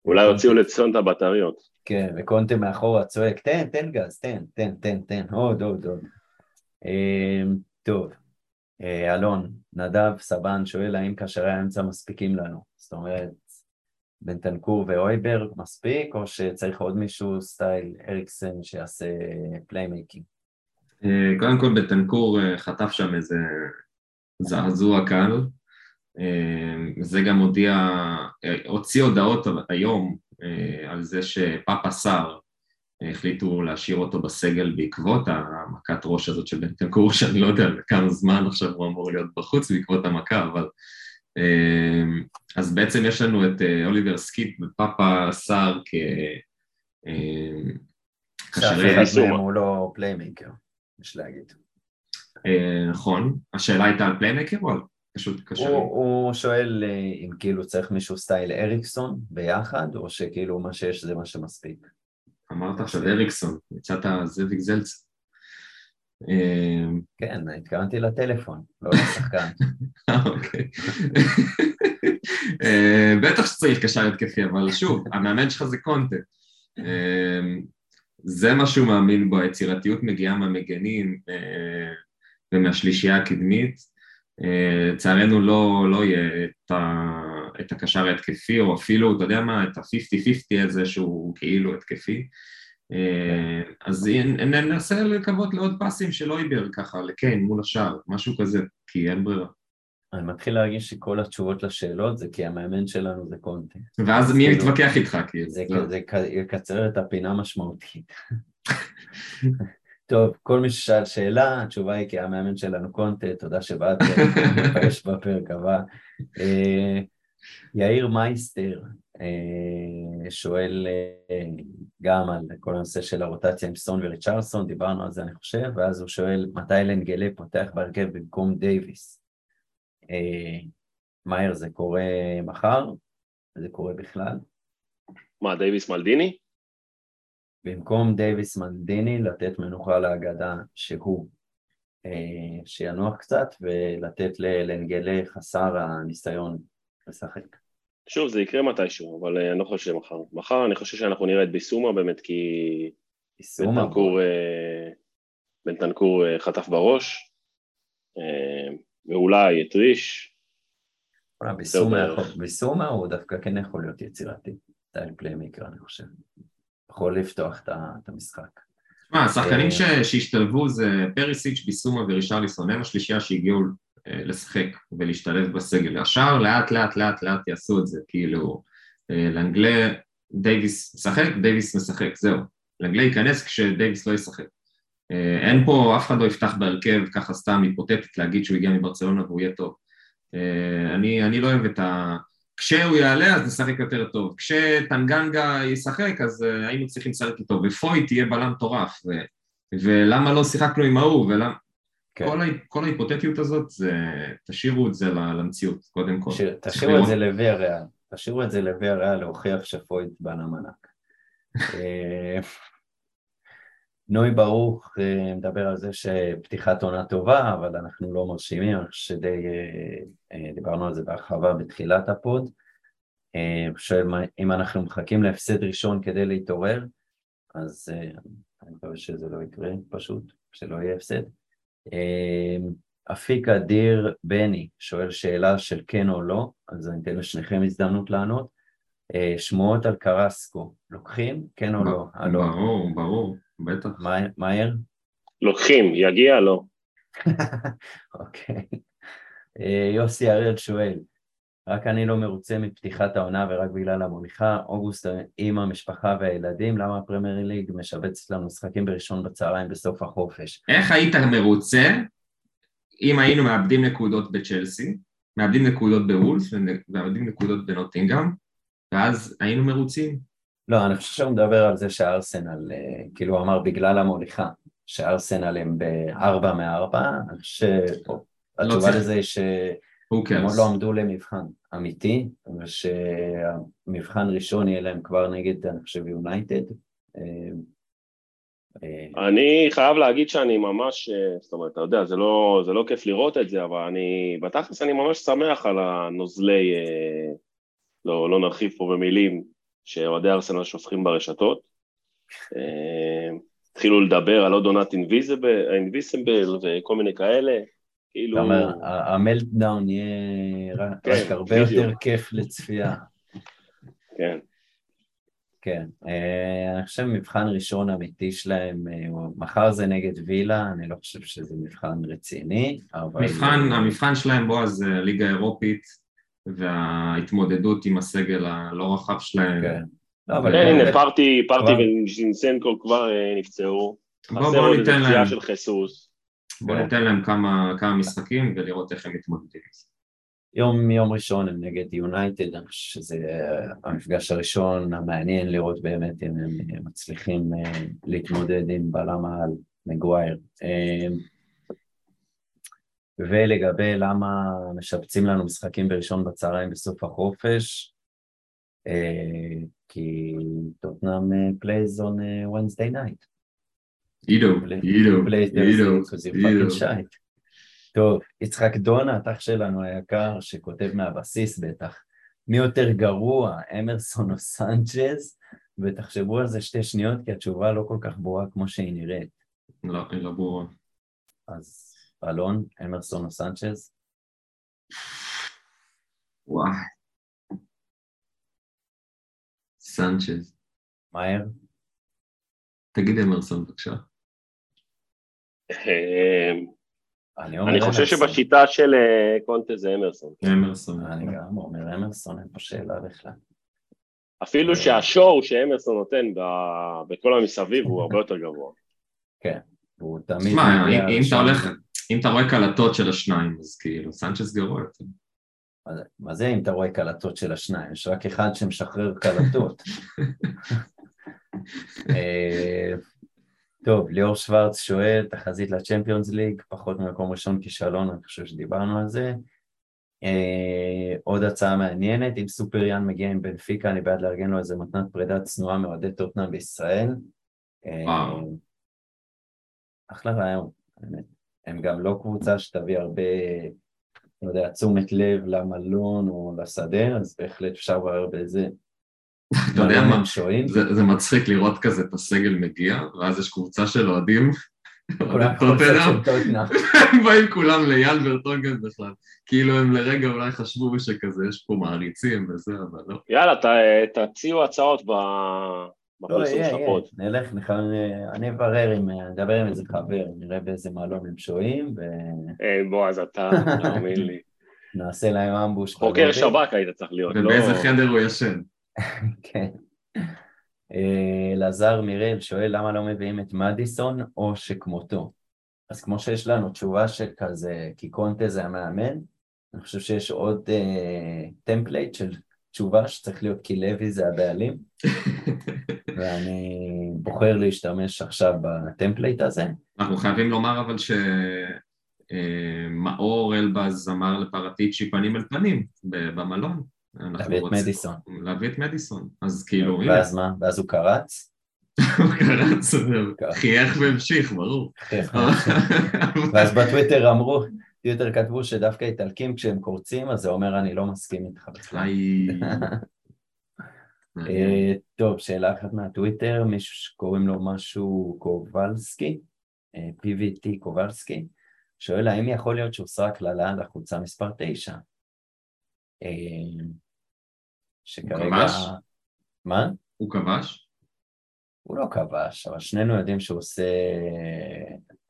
אולי הוציאו לסון את הבטריות. כן, וקונטה מאחורה צועק, תן, תן גז, תן, תן, תן, תן, עוד, עוד, עוד. אמ, טוב, אה, אלון, נדב סבן שואל האם קשרי האמצע מספיקים לנו? זאת אומרת, בנטנקור והויברג מספיק, או שצריך עוד מישהו style אריקסן שיעשה playmaking? אה, קודם כל בנטנקור אה, חטף שם איזה זעזוע קל, אה, זה גם הודיע, אה, הוציא הודעות היום אה, על זה שפאפה סער אה, החליטו להשאיר אותו בסגל בעקבות המכת ראש הזאת של בנטנקור, שאני לא יודע לכמה זמן עכשיו הוא אמור להיות בחוץ בעקבות המכה, אבל... אה, אז בעצם יש לנו את אה, אוליבר סקיפ ופאפה סער כ... מהם הוא לא playmaker, יש להגיד. אה, נכון, השאלה הייתה על playmaker או על פשוט? הוא, הוא שואל אה, אם כאילו צריך מישהו style אריקסון ביחד, או שכאילו מה שיש זה מה שמספיק. אמרת עכשיו אריקסון, יצאת זאביק. אה, כן, התכוונתי לטלפון, לא לשחקן. אוקיי. אה, בטח שצריך קשר התקפי, אבל שוב, המאמן שלך זה קונטה. אה, זה מה שהוא מאמין בו, היצירתיות מגיעה מהמגנים אה, ומהשלישייה הקדמית. לצערנו לא, לא יהיה את, ה, את הקשר ההתקפי, או אפילו, אתה יודע מה, את ה-50-50 הזה שהוא כאילו התקפי. אה, אז ננסה לקוות לעוד פסים של אויבר ככה, לקיין מול השאר, משהו כזה, כי אין ברירה. אני מתחיל להרגיש שכל התשובות לשאלות זה כי המאמן שלנו זה קונטה. ואז מי כאילו, מתווכח איתך? כאילו? זה, זה יקצר את הפינה משמעותית. טוב, כל מי ששאל שאלה, התשובה היא כי המאמן שלנו קונטה, תודה שבאתם, נפגש בפרק הבא. אה, יאיר מייסטר אה, שואל אה, גם על כל הנושא של הרוטציה עם סון וריצ'רסון, דיברנו על זה אני חושב, ואז הוא שואל מתי לנגלה פותח בהרכב במקום דייוויס. מאייר זה קורה מחר? זה קורה בכלל? מה, דייוויס מלדיני? במקום דייוויס מלדיני לתת מנוחה לאגדה שהוא אה, שינוח קצת ולתת לנגלה חסר הניסיון לשחק. שוב, זה יקרה מתישהו, אבל אה, אני לא חושב שמחר. מחר אני חושב שאנחנו נראה את ביסומה באמת כי... ביסומה? בנטנקור, אה, בנטנקור חטף בראש, ואולי את ריש. ביסומה הוא דווקא כן יכול להיות יצירתי, style playmaker אני חושב. יכול לפתוח את המשחק. תשמע, השחקנים שהשתלבו זה פריסיץ', ביסומה ורישרליסון, הם השלישייה שהגיעו אה, לשחק ולהשתלב בסגל. השאר לאט לאט לאט לאט יעשו את זה, כאילו אה, לאנגלה, דייוויס משחק, דייוויס משחק, זהו. לאנגלה ייכנס כשדייוויס לא ישחק. אה, אין פה, אף אחד לא יפתח בהרכב ככה סתם היפותטית להגיד שהוא הגיע מברצלונה והוא יהיה טוב. אני, אני לא אוהב את ה... כשהוא יעלה אז נשחק יותר טוב, כשטנגנגה ישחק אז היינו צריכים לשחק איתו, ופוי תהיה בלם מטורף, ו... ולמה לא שיחקנו עם ההוא, ולמה... כן. כל, ה... כל ההיפותטיות הזאת, זה... תשאירו את זה למציאות, קודם כל. שיר, תשאירו את זה לוי הריאל, תשאירו את זה לוי הריאל להוכיח שפויט בלם ענק. אה, נוי ברוך אה, מדבר על זה שפתיחת עונה טובה, אבל אנחנו לא מרשימים, אני חושב שדי אה, דיברנו על זה בהרחבה בתחילת הפוד. שואל אם אנחנו מחכים להפסד ראשון כדי להתעורר, אז אני מקווה שזה לא יקרה פשוט, שלא יהיה הפסד. אמ, אפיק אדיר בני שואל שאלה של כן או לא, אז אני אתן לשניכם הזדמנות לענות. אה, שמועות על קרסקו, לוקחים? כן או לא? ברור, ברור, בטח. מאייר? לוקחים, יגיע? לא. אוקיי. אה, יוסי הראל שואל, רק אני לא מרוצה מפתיחת העונה ורק בגלל המוליכה, אוגוסט עם המשפחה והילדים, למה הפרמייר ליג משבצת לנו משחקים בראשון בצהריים בסוף החופש? איך היית מרוצה אם היינו מאבדים נקודות בצ'לסי, מאבדים נקודות בוולס ומאבדים נקודות בנוטינגאם, ואז היינו מרוצים? לא, אני חושב שהוא מדבר על זה שארסנל, אה, כאילו הוא אמר בגלל המוליכה, שארסנל הם בארבע מארבע, אני חושב שהתשובה לא לזה היא ש... הם עוד לא עמדו למבחן אמיתי, ושמבחן ראשון יהיה להם כבר נגד, אני חושב, יונייטד. אה, אה, אני חייב להגיד שאני ממש, אה, זאת אומרת, אתה יודע, זה לא, זה לא כיף לראות את זה, אבל אני, בתכלס אני ממש שמח על הנוזלי, לא, לא נרחיב פה במילים, שאוהדי ארסנל שופכים ברשתות. התחילו לדבר על עוד עונת אינביסיבל וכל מיני כאלה. כאילו... אתה אומר, המלטדאון יהיה כן, רק הרבה יותר כיף לצפייה. כן. כן, אה, אני חושב מבחן ראשון אמיתי שלהם, אה, מחר זה נגד וילה, אני לא חושב שזה מבחן רציני, אבל... מבחן, המבחן שלהם בועז זה ליגה אירופית וההתמודדות עם הסגל הלא רחב שלהם. כן, לא, אבל... כן, הנה, פרטי, פרטי וז'ינסנקו כבר אה, נפצעו. בוא ניתן להם. של חיסוס. בוא כן. ניתן להם כמה, כמה משחקים ולראות איך הם מתמודדים עם זה. יום, יום ראשון הם נגד יונייטד, אני חושב שזה המפגש הראשון המעניין לראות באמת אם הם מצליחים אה, להתמודד עם בלם העל מגווייר. אה, ולגבי למה משבצים לנו משחקים בראשון בצהריים בסוף החופש, אה, כי טוטנאם plays on Wednesday night. עידו, עידו, עידו, עידו. טוב, יצחק דונת, אח שלנו היקר, שכותב מהבסיס בטח, מי יותר גרוע, אמרסון או סנצ'ז? ותחשבו על זה שתי שניות, כי התשובה לא כל כך ברורה כמו שהיא נראית. לא, היא לא ברורה. אז אלון, אמרסון או סנצ'ז? וואי. סנצ'ז. מהר? תגיד אמרסון בבקשה. אה, אני אומר אני חושב אמרסון. שבשיטה של אה, קונטה זה אמרסון. אמרסון. אני גם אומר אמרסון, אין פה שאלה בכלל. אפילו שהשור שאמרסון נותן ב- בכל המסביב הוא הרבה יותר גבוה. הוא תמיד... תשמע, אם- אם אתה. הולך, אם אתה רואה קלטות של השניים, אז כאילו, סנצ'ס גרוע יותר. מה זה- מה זה אם אתה רואה קלטות של השניים? יש רק אחד שמשחרר קלטות. טוב, ליאור שוורץ שואל, תחזית לצ'מפיונס ליג, פחות ממקום ראשון כישלון, אני חושב שדיברנו על זה. אה, עוד הצעה מעניינת, אם סופריאן מגיע עם בנפיקה, אני בעד לארגן לו איזה מתנת פרידה צנועה מאוהדי טוטנאם בישראל. אה. אחלה רעיון, באמת. הם גם לא קבוצה שתביא הרבה, לא יודע, תשומת לב למלון או לשדה, אז בהחלט אפשר לברר באיזה אתה יודע מה? זה זה מצחיק לראות כזה את הסגל מגיע, ואז יש קבוצה של אוהדים, טוטנאם. הם באים כולם ליאן ורטונגן בכלל. כאילו הם לרגע אולי חשבו שכזה יש פה מעריצים וזה, אבל לא. יאללה, תציעו הצעות ב- לא, בפרסום יהיה, של הפוד. נלך, אני אברר עם, נדבר עם איזה חבר, נראה באיזה מלון הם שוהים היי, בועז, אתה, תאמין לי. ונעשה להם אמבוש. חוקר. שב"כ היית צריך להיות, לא... ובאיזה חדר הוא ישן. כן. אה, אלעזר מיראל שואל למה לא מביאים את מדיסון או שכמותו. אז כמו שיש לנו תשובה שכזה, כי קונטה זה המאמן, אני חושב שיש עוד אה, template של תשובה שצריך להיות כי לוי זה הבעלים, ואני בוחר להשתמש עכשיו ב template הזה. אנחנו חייבים לומר אבל שמאור אלבז אמר לפאראטיצ'י פנים אל פנים במלון. להביא את מדיסון. להביא את מדיסון. אז כאילו, ואז מה? ואז הוא קרץ? הוא קרץ, חייך והמשיך, ברור. ואז בטוויטר אמרו, טוויטר כתבו שדווקא איטלקים כשהם קורצים, אז זה אומר אני לא מסכים איתך בכלל. אה, טוב, שאלה אחת מהטוויטר, מישהו שקוראים לו משהו קובלסקי, אה, PVT קובלסקי, שואל האם יכול להיות שהוסרה קללה לחולצה מספר 9? שכרגע... כבש? מה? הוא כבש? הוא לא כבש, אבל שנינו יודעים שהוא עושה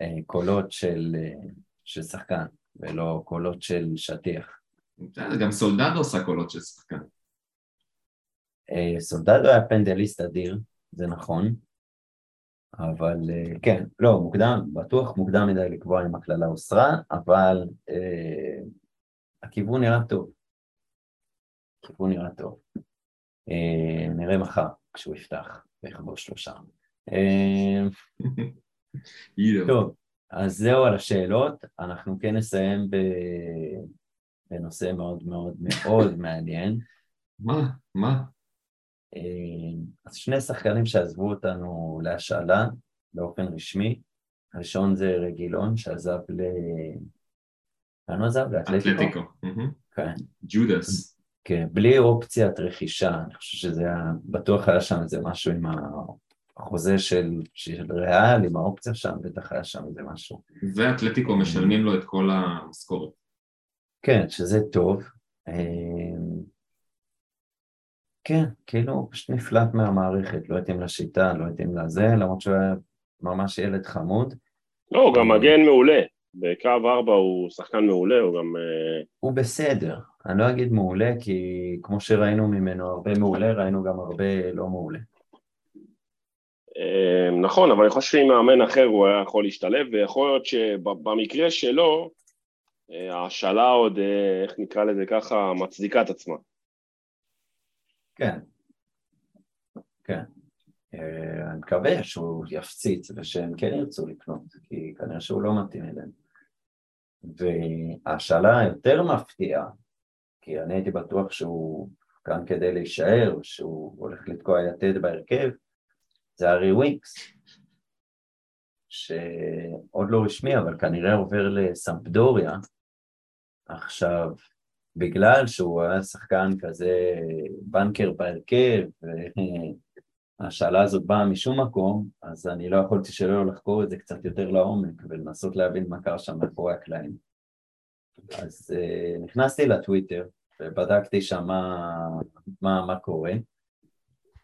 אה, קולות של, אה, של שחקן, ולא קולות של שטיח. גם סולדדו עושה קולות של שחקן. אה, סולדדו היה פנדליסט אדיר, זה נכון, אבל כן, לא, מוקדם, בטוח מוקדם מדי לקבוע אם הקללה הוסרה, אבל אה, הכיוון נראה טוב. הכיוון נראה טוב. אה, נראה מחר כשהוא יפתח ויכבוש שלושה. אה. טוב, אז זהו על השאלות, אנחנו כן נסיים. בנושא מאוד מאוד מאוד מעניין. מה? מה? אה, אז שני שחקנים שעזבו אותנו להשאלה באופן רשמי, הראשון זה רגילון שעזב ל... לאן הוא עזב? לאתלטיקו? אתלטיקו. מהמם. כן, ג'ודס. כן, בלי אופציית רכישה, אני חושב שזה היה, בטוח היה שם איזה משהו עם החוזה של, של ריאל, עם האופציה שם, בטח היה שם איזה משהו. ואתלטיקו משלמים לו את כל המשכורת. כן, שזה טוב. אה, כן, כאילו הוא פשוט נפלט מהמערכת, לא התאים לשיטה, לא התאים לזה, למרות שהוא היה ממש ילד חמוד. לא, הוא גם מגן מעולה. בקו 4 הוא שחקן מעולה, הוא גם... אה, הוא בסדר, אני לא אגיד מעולה, כי כמו שראינו ממנו הרבה מעולה, ראינו גם הרבה לא מעולה. אה, נכון, אבל אני חושב שעם מאמן אחר הוא היה יכול להשתלב, ויכול להיות שבמקרה שלו, אה, ההשאלה עוד, אה, איך נקרא לזה ככה, מצדיקה את עצמה. כן, כן. אה, אני מקווה שהוא יפציץ ושהם כן ירצו לקנות, כי כנראה שהוא לא מתאים אליהם. וההשאלה היותר מפתיעה, כי אני הייתי בטוח שהוא כאן כדי להישאר, שהוא הולך לתקוע יתד בהרכב, זה הארי ווינקס, שעוד לא רשמי, אבל כנראה עובר לסמפדוריה. עכשיו, בגלל שהוא היה שחקן כזה בנקר בהרכב, והשאלה הזאת באה משום מקום, אז אני לא יכולתי שלא לחקור את זה קצת יותר לעומק ולנסות להבין מה קרה שם מאחורי הקלעים. אז uh, נכנסתי לטוויטר ובדקתי שם מה, מה, מה קורה,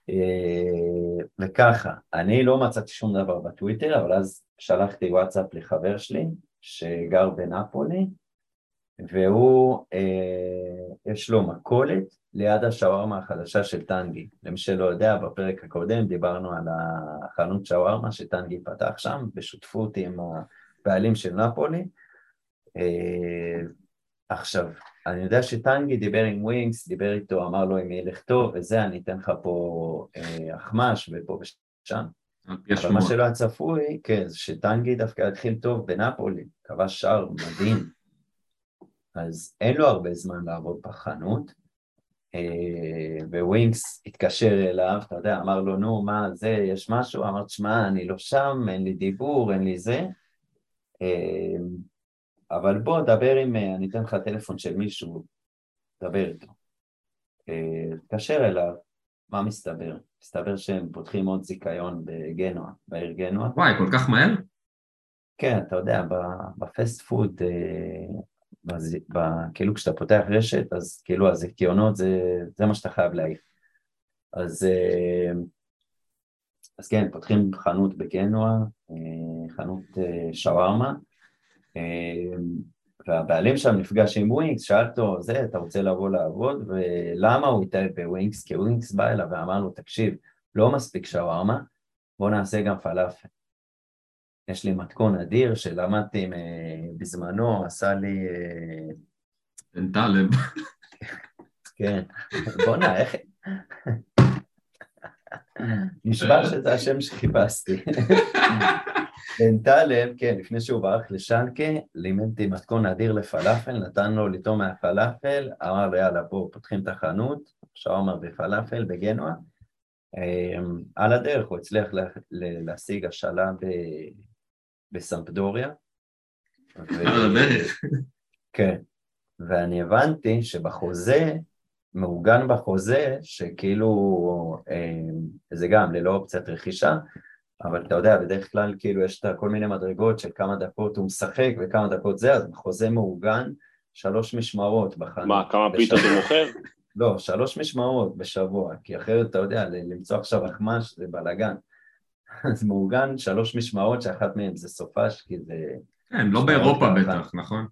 אה, וככה, אני לא מצאתי שום דבר בטוויטר, אבל אז שלחתי וואטסאפ לחבר שלי שגר בנפולי, והוא, אה, יש לו מכולת ליד השווארמה החדשה של טנגי. למי שלא יודע, בפרק הקודם דיברנו על החנות שווארמה שטנגי פתח שם, בשותפות עם הבעלים של נפולי. אה, עכשיו, אני יודע שטנגי דיבר עם ווינקס, דיבר איתו, אמר לו אם ילך טוב וזה, אני אתן לך פה אה, אחמ"ש ופה ושם. אבל מה שלא היה צפוי, כן, זה שטנגי דווקא התחיל טוב בנפולי, כבש שער מדהים, אז אין לו הרבה זמן לעבוד בחנות, אה, וווינקס התקשר אליו, אתה יודע, אמר לו, נו, מה זה, יש משהו? אמר, שמע, אני לא שם, אין לי דיבור, אין לי זה. אה, אבל בוא, דבר עם, אה, אני אתן לך טלפון של מישהו, דבר איתו. תתקשר אליו, מה מסתבר? מסתבר שהם פותחים עוד זיכיון בגנוע, בעיר גנוע. וואי, כל כך מהר? כן, אתה יודע, ב fast food, כאילו כשאתה פותח רשת, אז כאילו הזיכיונות זה, זה מה שאתה חייב להעיף. אז, אה, אז כן, פותחים חנות בגנואה, אה, חנות אה, שווארמה, והבעלים שם נפגש עם ווינקס, שאל אותו, זה, אתה רוצה לבוא לעבוד? ולמה הוא התאהב בווינקס? כי ווינקס בא אליו ואמר לו, תקשיב, לא מספיק שווארמה, בוא נעשה גם פלאפל. יש לי מתכון אדיר שלמדתי בזמנו, עשה לי... בן טלב. כן, בואנה, איך... נשבע שזה השם שחיפשתי. בן טלב, כן, לפני שהוא ברח לשלקה, לימד אותי מתכון אדיר לפלאפל, נתן לו לטעום מהפלאפל, אמר לו יאללה בואו פותחים את החנות, שווארמה ופלאפל בגנוע. אמ, על הדרך הוא הצליח להשיג השאלה בסמפדוריה. על הדרך. כן, ואני הבנתי שבחוזה, מעוגן בחוזה, שכאילו, אמ, זה גם ללא אופציית רכישה, אבל אתה יודע, בדרך כלל כאילו יש את כל מיני מדרגות של כמה דקות הוא משחק וכמה דקות זה, אז בחוזה מעוגן שלוש משמרות בחנות. מה, כמה פיתות הוא מוכר? לא, שלוש משמרות בשבוע, כי אחרת אתה יודע, למצוא עכשיו אחמ"ש זה בלאגן. אז מעוגן שלוש משמרות שאחת מהן זה סופש, כי זה... כן, לא באירופה בטח, נכון?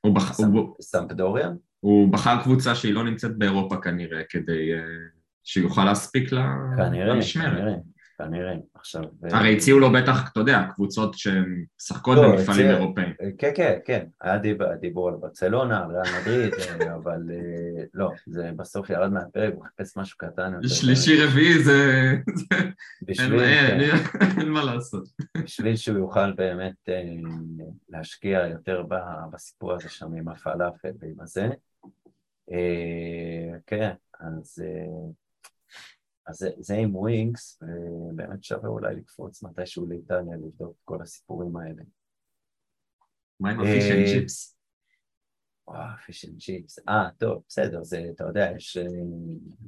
הוא בח... סמפדוריה? הוא בחר קבוצה שהיא לא נמצאת באירופה כנראה, כדי uh, שיוכל להספיק לה... כנראה, כנראה. כנראה, עכשיו... הרי הציעו לו בטח, אתה יודע, קבוצות שהן משחקות לא, במפעלים הציע... אירופאים. כן, כן, כן, היה דיבור, על ברצלונה, על ריאל מדריד, אה, אבל אה, לא, זה בסוף ירד מהפרק, הוא חיפש משהו קטן יותר. שלישי רביעי זה... בשביל... אין, מה לעשות. בשביל שהוא יוכל באמת אה, להשקיע יותר בסיפור הזה שם עם הפלאפל ועם הזה. כן, אז... אז זה, זה עם ווינקס, ובאמת שווה אולי לקפוץ מתישהו לאיטליה לבדוק את כל הסיפורים האלה. מה עם ה fish and chips? וואו, fish and chips. אה, טוב, בסדר, זה, אתה יודע, יש... אה,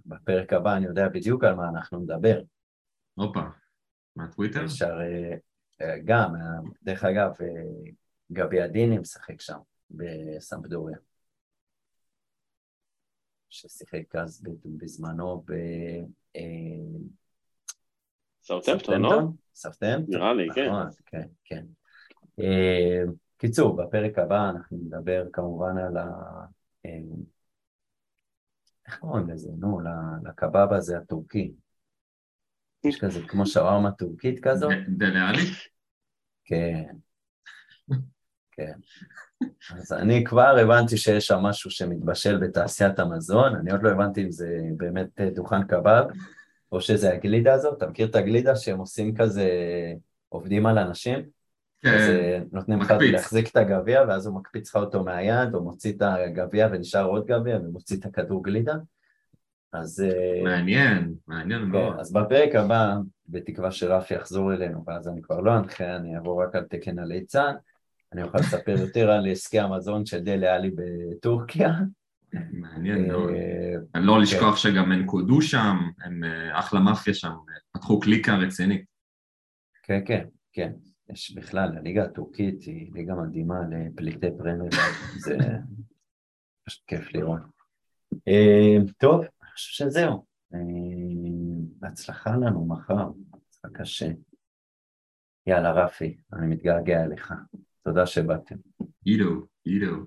בפרק הבא אני יודע בדיוק על מה אנחנו נדבר. הופה, מהטוויטר? אפשר... אה, גם, דרך אגב, אה, גביאדיני משחק שם, בסמפדוריה. ששיחק אז בזמנו ב... סאוטהמפטון, לא? סאוטהמפטון? נראה לי, כן. נכון, כן, כן. אה, קיצור, בפרק הבא אנחנו נדבר כמובן על ה... אה, איך קוראים לזה? נו, לקבב הזה הטורקי. יש כזה כמו שווארמה טורקית כזו. דליאלי? כן. כן. אז אני כבר הבנתי שיש שם משהו שמתבשל בתעשיית המזון, אני עוד לא הבנתי אם זה באמת אה, דוכן קבב, או שזה הגלידה הזאת, אתה מכיר את הגלידה שהם עושים כזה, עובדים על אנשים? כן, אז נותנים לך להחזיק את הגביע, ואז הוא מקפיץ לך אותו מהיד, או מוציא את הגביע ונשאר עוד גביע, ומוציא את הכדור גלידה. אז... אה, מעניין, מעניין כן, מאוד. אז בפרק הבא, בתקווה שרפי יחזור אלינו, ואז אני כבר לא אנחה, אני אעבור רק על תקן הליצן. אני אוכל לספר יותר על עסקי המזון של דלה עלי בטורקיה. מעניין מאוד. אה, לא לשכוח כן. שגם הם קודו שם, הם אה, אחלה מאפיה שם, פתחו קליקה רצינית. כן, כן, כן. יש בכלל, הליגה הטורקית היא ליגה מדהימה לפליטי פרמייר, זה פשוט כיף לראות. אה, טוב, אני חושב שזהו. בהצלחה לנו מחר, זה קשה. יאללה, רפי, אני מתגעגע אליך. תודה שבאתם. עידו, עידו.